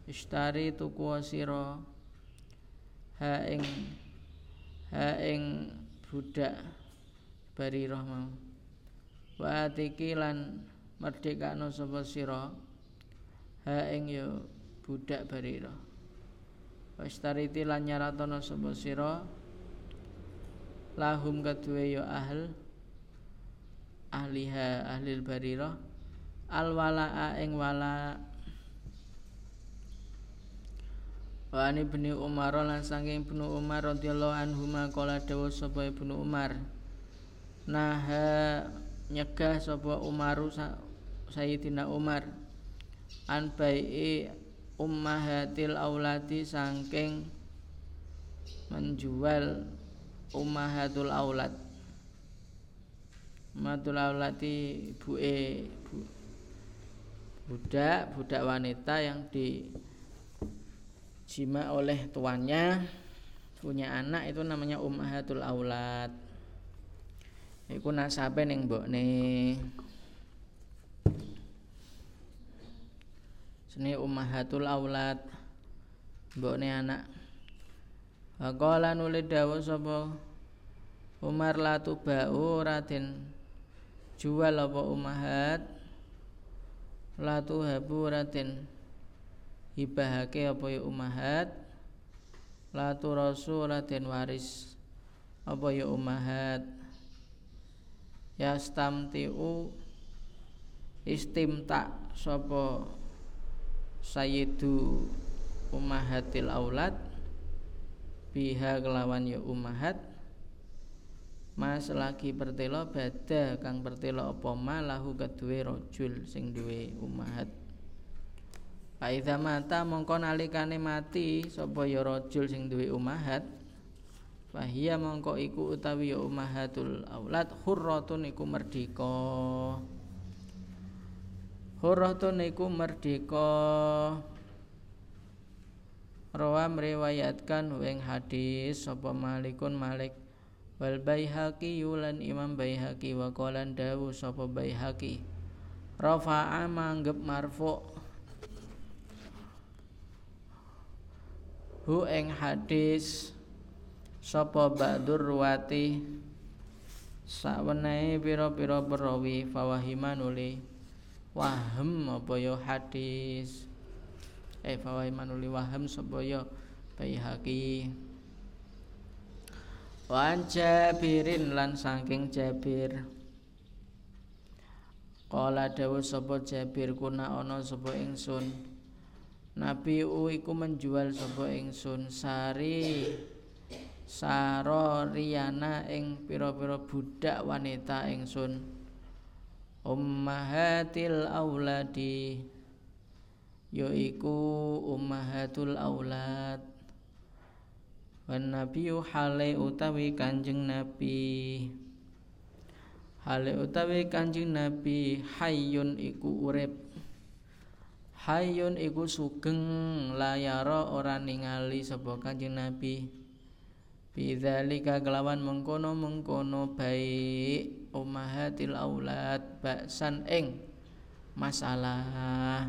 Istari tuku sira ha ing ha ing budak barirah mau wa atiki lan merdekakno sapa sira ha ing ya budak barirah wastariti lan nyaratana sapa sira lahum kedue ya ahl ahliha ahlil barirah al walaa ing wala wa ani umar lan saking ibnu umar radhiyallahu anhu maqala dawu sapa ibnu umar. Nah nyegah sapa umaru sayyidina umar an bai'i ummahatil auladi saking menjual ummahatul aulad. Ummahatul auladi ibuke bu, budak budak wanita yang di jima oleh tuannya punya anak itu namanya ummahatul aulad. Iku nasabe ning mbokne seni ummahatul aulad. Mbokne anak. Faqala nuli dawuh sapa? Umar la tubau raden jual apa umahat la tuhabu raden hibahake apa ya umahat la turasu raden waris. Apa ya umahat yastamtiu istimta sapa sayyidu umahatil aulad biha kelawan ya umahat Mas lagi pertelo bada kang pertelo apa malahu kedue rajul sing duwe umahat Paidha mata mongko nalikane mati sapa ya rajul sing duwe umahat Fahia mongko iku utawi ya umahatul aulad hurratun iku merdeka Hurratun iku merdeka Rawa meriwayatkan weng hadis sapa Malikun Malik wal Baihaqi yulan Imam Baihaqi wa qalan dawu sapa Baihaqi. Rafa'a manggep marfu. Hu ing hadis sapa ba'dur ruwati sawenehe pira-pira perawi fawahiman uli wahem apa ya hadis? Eh fawaiman uli waham sebaya Baihaqi? Wan Jabirin lan saking Jabir. Kala dawuh sapa Jabir kuna ana sapa ingsun? Nabi u iku menjual sapa ingsun? Sari saro riyana ing pira-pira budak wanita ingsun ummahatil auladi yaiku ummahatul aulad wan nabiyu hale utawi kanjeng nabi. Hale utawi kanjeng nabi hayyun iku urip. Hayyun iku sugeng layara ora ningali sapa kanjeng nabi. Bidzalika kelawan mengkono-mengkono baik ummahatil aulad baksan ing masalah.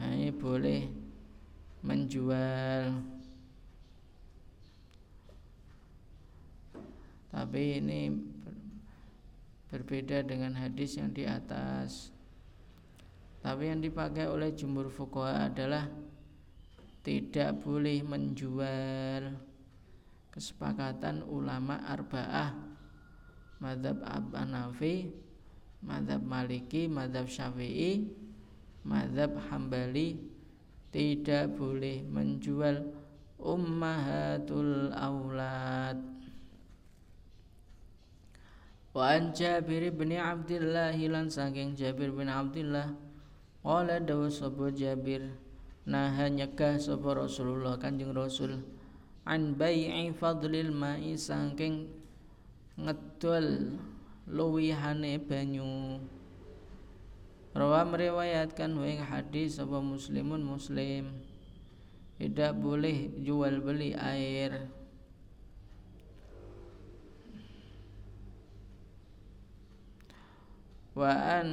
Ini boleh menjual. Tapi ini berbeda dengan hadis yang di atas. Tapi yang dipakai oleh jumhur fuqaha adalah tidak boleh menjual. Kesepakatan ulama arba'ah madhab Hanafi madhab Maliki madhab Syafi'i madhab Hambali tidak boleh menjual ummahatul aulad wa an Jabir bin Abdullah lan saking Jabir bin Abdullah qala dawu sapa Jabir nah nyegah sapa Rasulullah Kanjeng Rasul an bai'i fadlil ma'i saking ngedol luwihane banyu. Rawa meriwayatkan wing hadis sapa muslimun muslim? Tidak boleh jual beli air. Wa an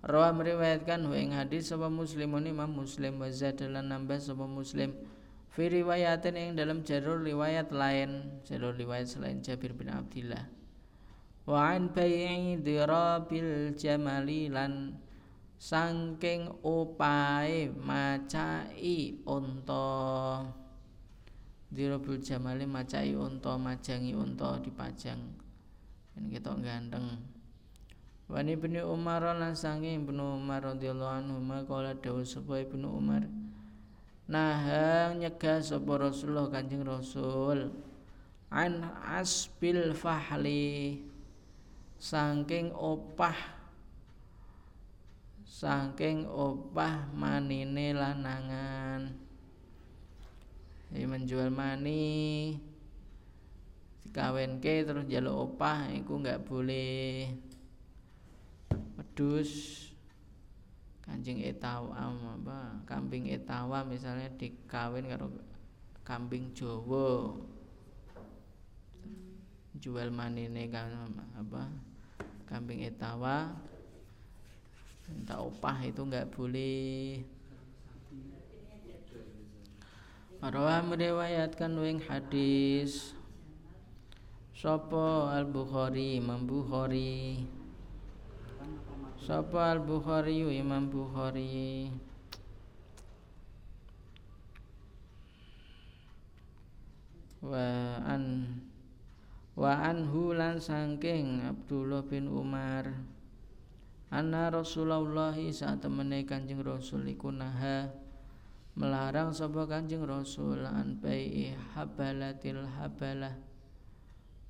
Rawa meriwayatkan wing hadis sapa muslimun? Imam muslim wa zadalan nambah sapa muslim fi riwayatin yang dalam jalur riwayat lain jalur riwayat selain Jabir bin Abdullah wa an bai'i dirabil jamali lan saking opae macai unta. Dirabil jamali macai unta majangi unta dipajang. Kan kita ganteng. Wani bin Umar lan saking Ibnu Umar radhiyallahu anhu maqala dawuh sapa Ibnu Umar Nah nyegah sapa Rasulullah Kanjeng Rasul. An asbil fahli. Saking opah. Saking opah manine lanangan. Ini menjual mani. Dikawinke terus jaluk opah itu nggak boleh. Wedus kancing etawam apa kambing etawa misalnya dikawin karo kambing Jawa. Jual manine kan apa kambing etawa. Minta upah itu nggak boleh. Rawa meriwayatkan wing hadis. Sopo al Bukhari Imam Bukhari Sopo al Bukhari Imam Bukhari? Wa an Wa anhu lan sangking Abdullah bin Umar. Anna Rasulullah saat temene Kanjeng Rasul iku naha melarang sapa Kanjeng Rasul an bai habalatil habalah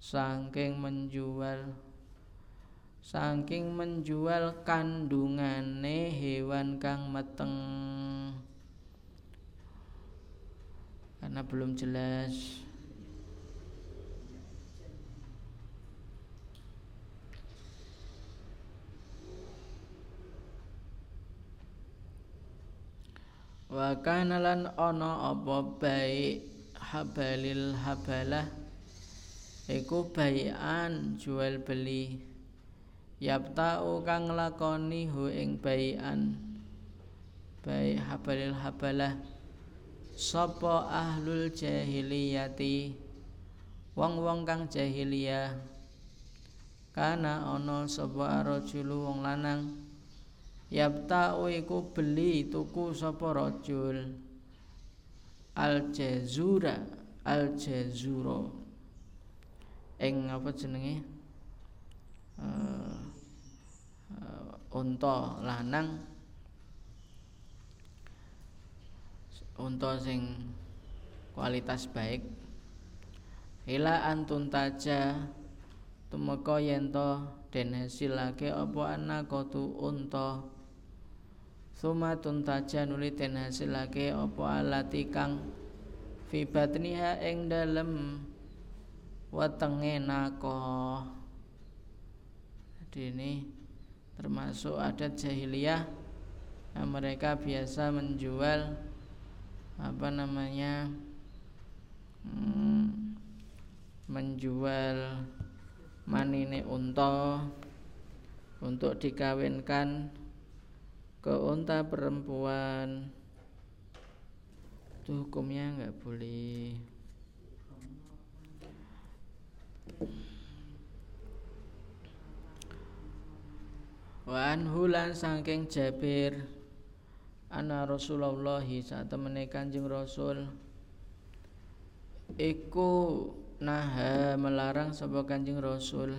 saking menjual saking menjual kandungane hewan kang meteng. Karena belum jelas. Wa kana lan ana apa baik habalil habalah. Iku bayan jual beli yaptau kang lakoni hu ing bayan baik habalil habalah. Sapa ahlul jahiliyati? Wong-wong kang jahiliyah. Kana ana sapa rajulu wong lanang. Yabta'u iku beli tuku sapa rajul al jazura al jazura ing apa jenenge? Uh, unta lanang. Unta sing kualitas baik. Ila antun taja. Tumeka yen to den hasilake apa anakatu unta. Suma tuntaja nuli den hasilake apa alati kang fi batniha ing dalem wetenge nako. Jadi ini termasuk adat jahiliyah yang mereka biasa menjual apa namanya hmm, menjual manine unta untuk dikawinkan ke unta perempuan. Itu hukumnya nggak boleh Wan hulan saking Jabir. Ana Rasulullah saat Kanjeng Rasul. Iku naha melarang sapa Kanjeng Rasul.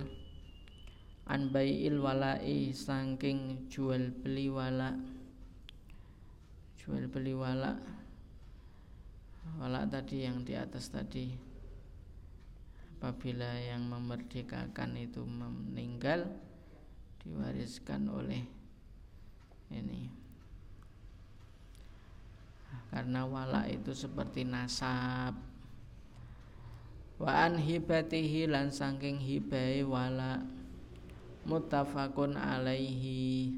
An bai'il wala'i saking jual beli wala. Jual beli wala. Wala tadi yang di atas tadi. Apabila yang memerdekakan itu meninggal diwariskan oleh ini. Karena wala itu seperti nasab. Wa an hibatihi lan saking hibai wala muttafaqun alaihi.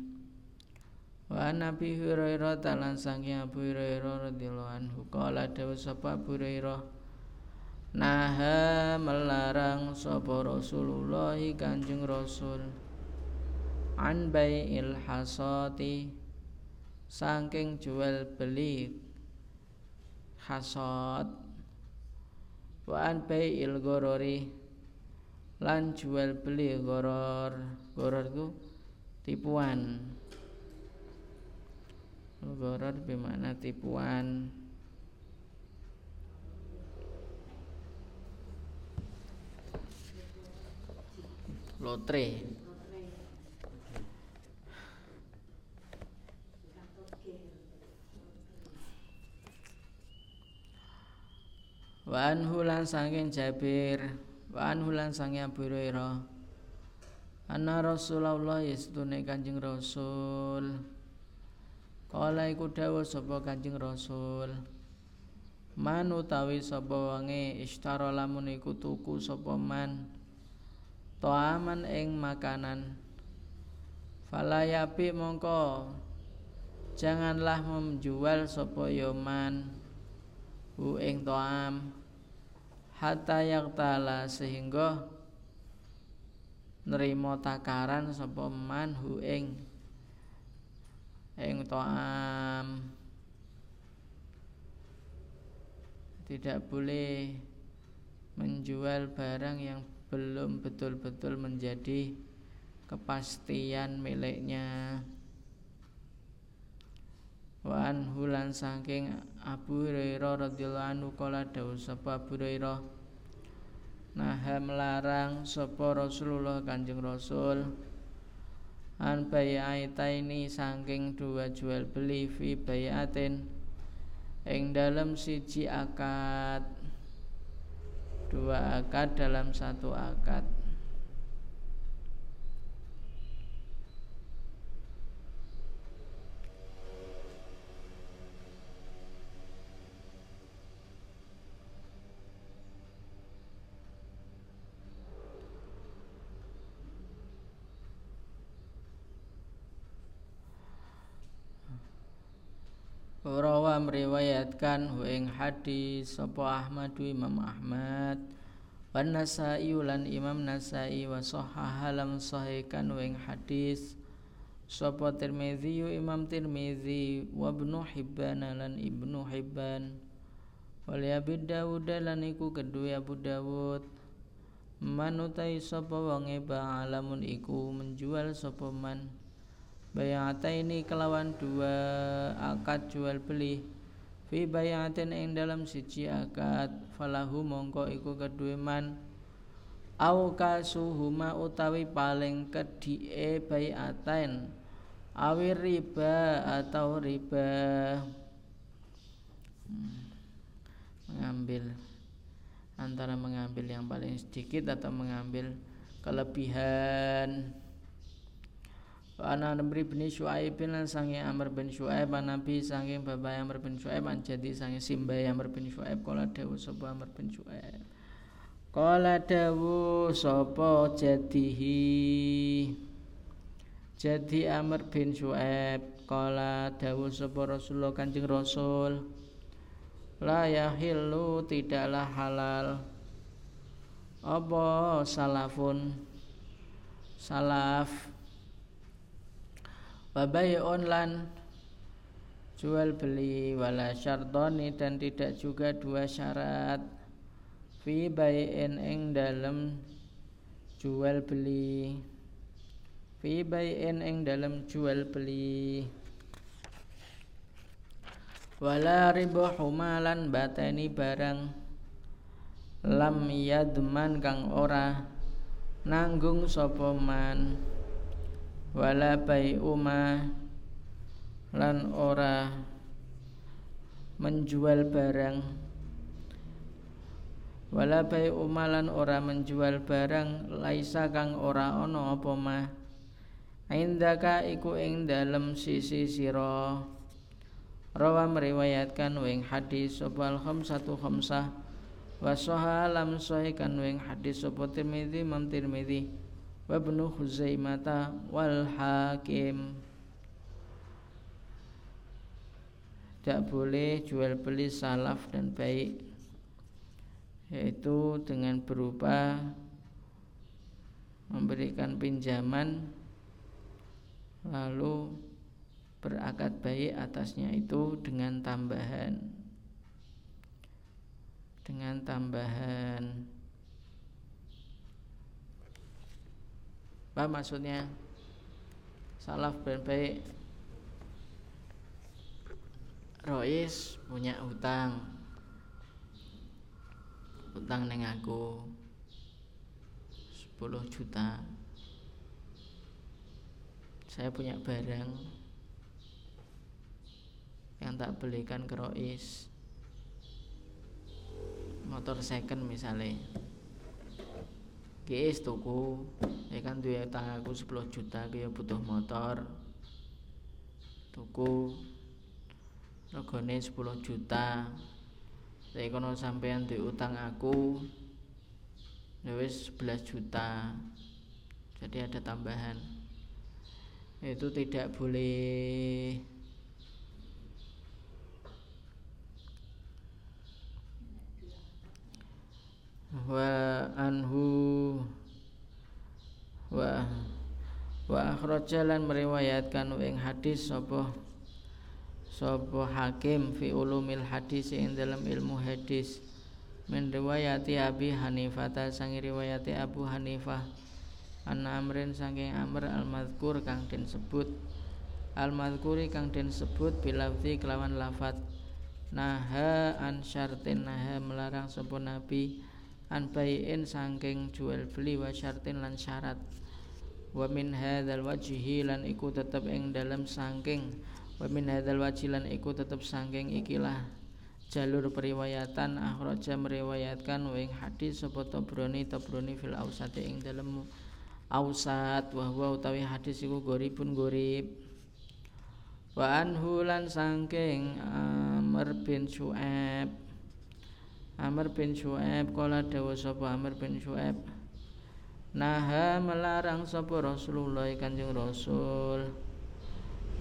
Wa nabi hurairah talan sangi abu hurairah radhiyallahu anhu. Qala dawu sapa abu hurairah? Naha melarang sapa rasulullah kanjeng rasul an bai'il hasati saking jual beli hasad wa an bai'il gorori lan jual beli goror. Itu tipuan. Goror bermakna tipuan? Lotre Wan hulan sangking Jabir Wa anhu lan sange Abu Hurairah. Anna Rasulullah yastune Kanjeng Rasul. Kala iku dawuh sapa Kanjeng Rasul? Man utawi sapa wange ishtara lamun iku tuku sapa man? Toaman ing makanan. Falayapi mongko. Janganlah menjual sapa yoman Hu ing toam. Hatta yaktala sehingga nrimo takaran sapa man hu ing ing to'am. Tidak boleh menjual barang yang belum betul-betul menjadi kepastian miliknya. Wa anhu lan saking Abu Hurairah radhiyallahu anhu kala dawuh sapa Abu Hurairah? Nah melarang sapa Rasulullah Kanjeng Rasul. An ini saking dua jual beli fi bayatin ing dalam siji akad dua akad dalam satu akad Rawa meriwayatkan hu ing hadis sapa Ahmad Imam Ahmad. Wan Nasai lan Imam Nasai wa sahahalam sahihkan hu ing hadis sapa Tirmizi Imam Tirmizi wa Ibnu Hibban lan Ibnu Hibban. Wal Abi Dawud lan iku kedue Abu Dawud. Manutai sapa wong alamun iku menjual sapa man bayata ini kelawan dua akad jual beli. Fi bayatin ing dalam siji akad falahu mongko iku kedue man. Au kasuhuma utawi paling kedie bayatain. Awi riba atau riba. Mengambil antara mengambil yang paling sedikit atau mengambil kelebihan Ana Amr bin Syuaib lan sange Amr bin Syuaib Nabi sange bapak Amr bin Syuaib an jadi sange simbai Amr bin Syuaib. Kala dawuh sapa Amr bin Syuaib? Kala dawuh sapa jadihi? Jadi Amr bin Syuaib kala dawuh sapa Rasulullah Kanjeng Rasul La yahillu tidaklah halal. Apa salafun? Salaf Wabayun lan jual beli wala syartoni dan tidak juga dua syarat. Fi bayin ing dalam jual beli. Fi bayin ing dalam jual beli. Wala ribu humalan batani barang. Lam yadman kang ora nanggung sapa man wala uma lan ora menjual barang. Wala uma lan ora menjual barang laisa kang ora ana apa mah indaka iku ing dalem sisi sira. Rawa meriwayatkan wing hadis sapa khamsatu khamsah wa sahalam sahikan wing hadis sapa Tirmidzi Imam Tirmidzi wa ibnu Huzaimata wal Hakim. Tidak boleh jual beli salaf dan baik yaitu dengan berupa memberikan pinjaman lalu berakad baik atasnya itu dengan tambahan. Dengan tambahan apa maksudnya? Salaf dan baik. Rois punya utang utang neng aku. 10 juta. Saya punya barang yang tak belikan ke Rois. Motor second misalnya Kis tuku ya kan duwe utang aku 10 juta aku ya butuh motor. Tuku. Regane 10 juta. Saya kono sampean duwe utang aku ya wis 11 juta. Jadi ada tambahan. Itu tidak boleh wa anhu wa wa akhrajalan meriwayatkan ing hadis sapa sapa hakim fi ulumil hadis ing dalam ilmu hadis. Min riwayati Abi Hanifah ta sangi riwayati Abu Hanifah an amrin saking amr al madhkur kang den sebut. Al madhkuri kang den sebut bilafzi kelawan lafat naha an syartin naha melarang sapa nabi an bayin saking jual beli wa syartin lan syarat. Wa min hadzal wajhi lan iku tetep ing dalam saking. Wa min hadzal wajhi lan iku tetep saking ikilah jalur periwayatan. Akhraja meriwayatkan wa hadis sapa Tabrani Tabrani fil ausat ing dalem ausat wa huwa utawi hadis iku goribun gorib. Wa anhu lan saking Amr bin Syuaib Amr bin Syuaib kala dawa sapa Amr bin Syuaib Naha melarang sapa Rasulullah Kanjeng Rasul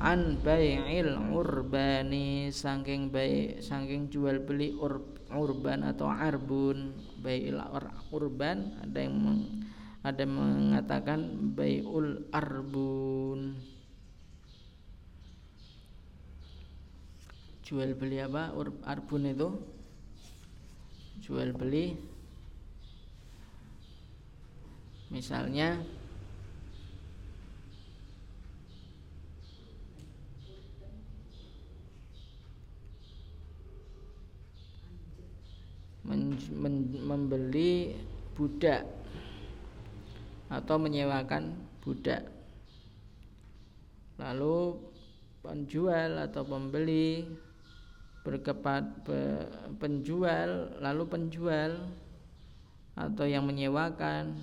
an bai'il urbani saking baik saking jual beli ur, urban atau arbun. Bai'il urban ada yang meng, ada yang mengatakan bai'ul arbun. Jual beli apa? Ur, arbun itu jual beli. Misalnya men, men, membeli budak atau menyewakan budak. Lalu penjual atau pembeli berkepat penjual lalu penjual atau yang menyewakan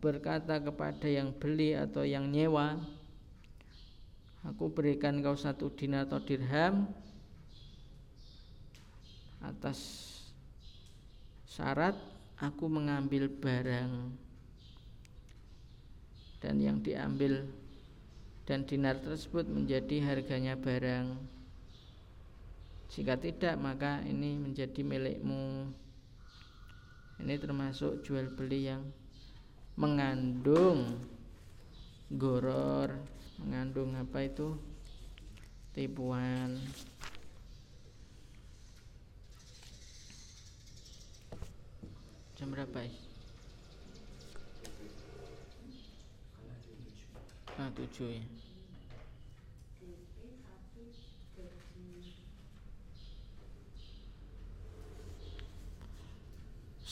berkata kepada yang beli atau yang nyewa aku berikan kau satu dinar atau dirham atas syarat aku mengambil barang dan yang diambil dan dinar tersebut menjadi harganya barang jika tidak maka ini menjadi milikmu ini termasuk jual beli yang mengandung goror mengandung apa itu tipuan Jam berapa ya? Ah, tujuh ya.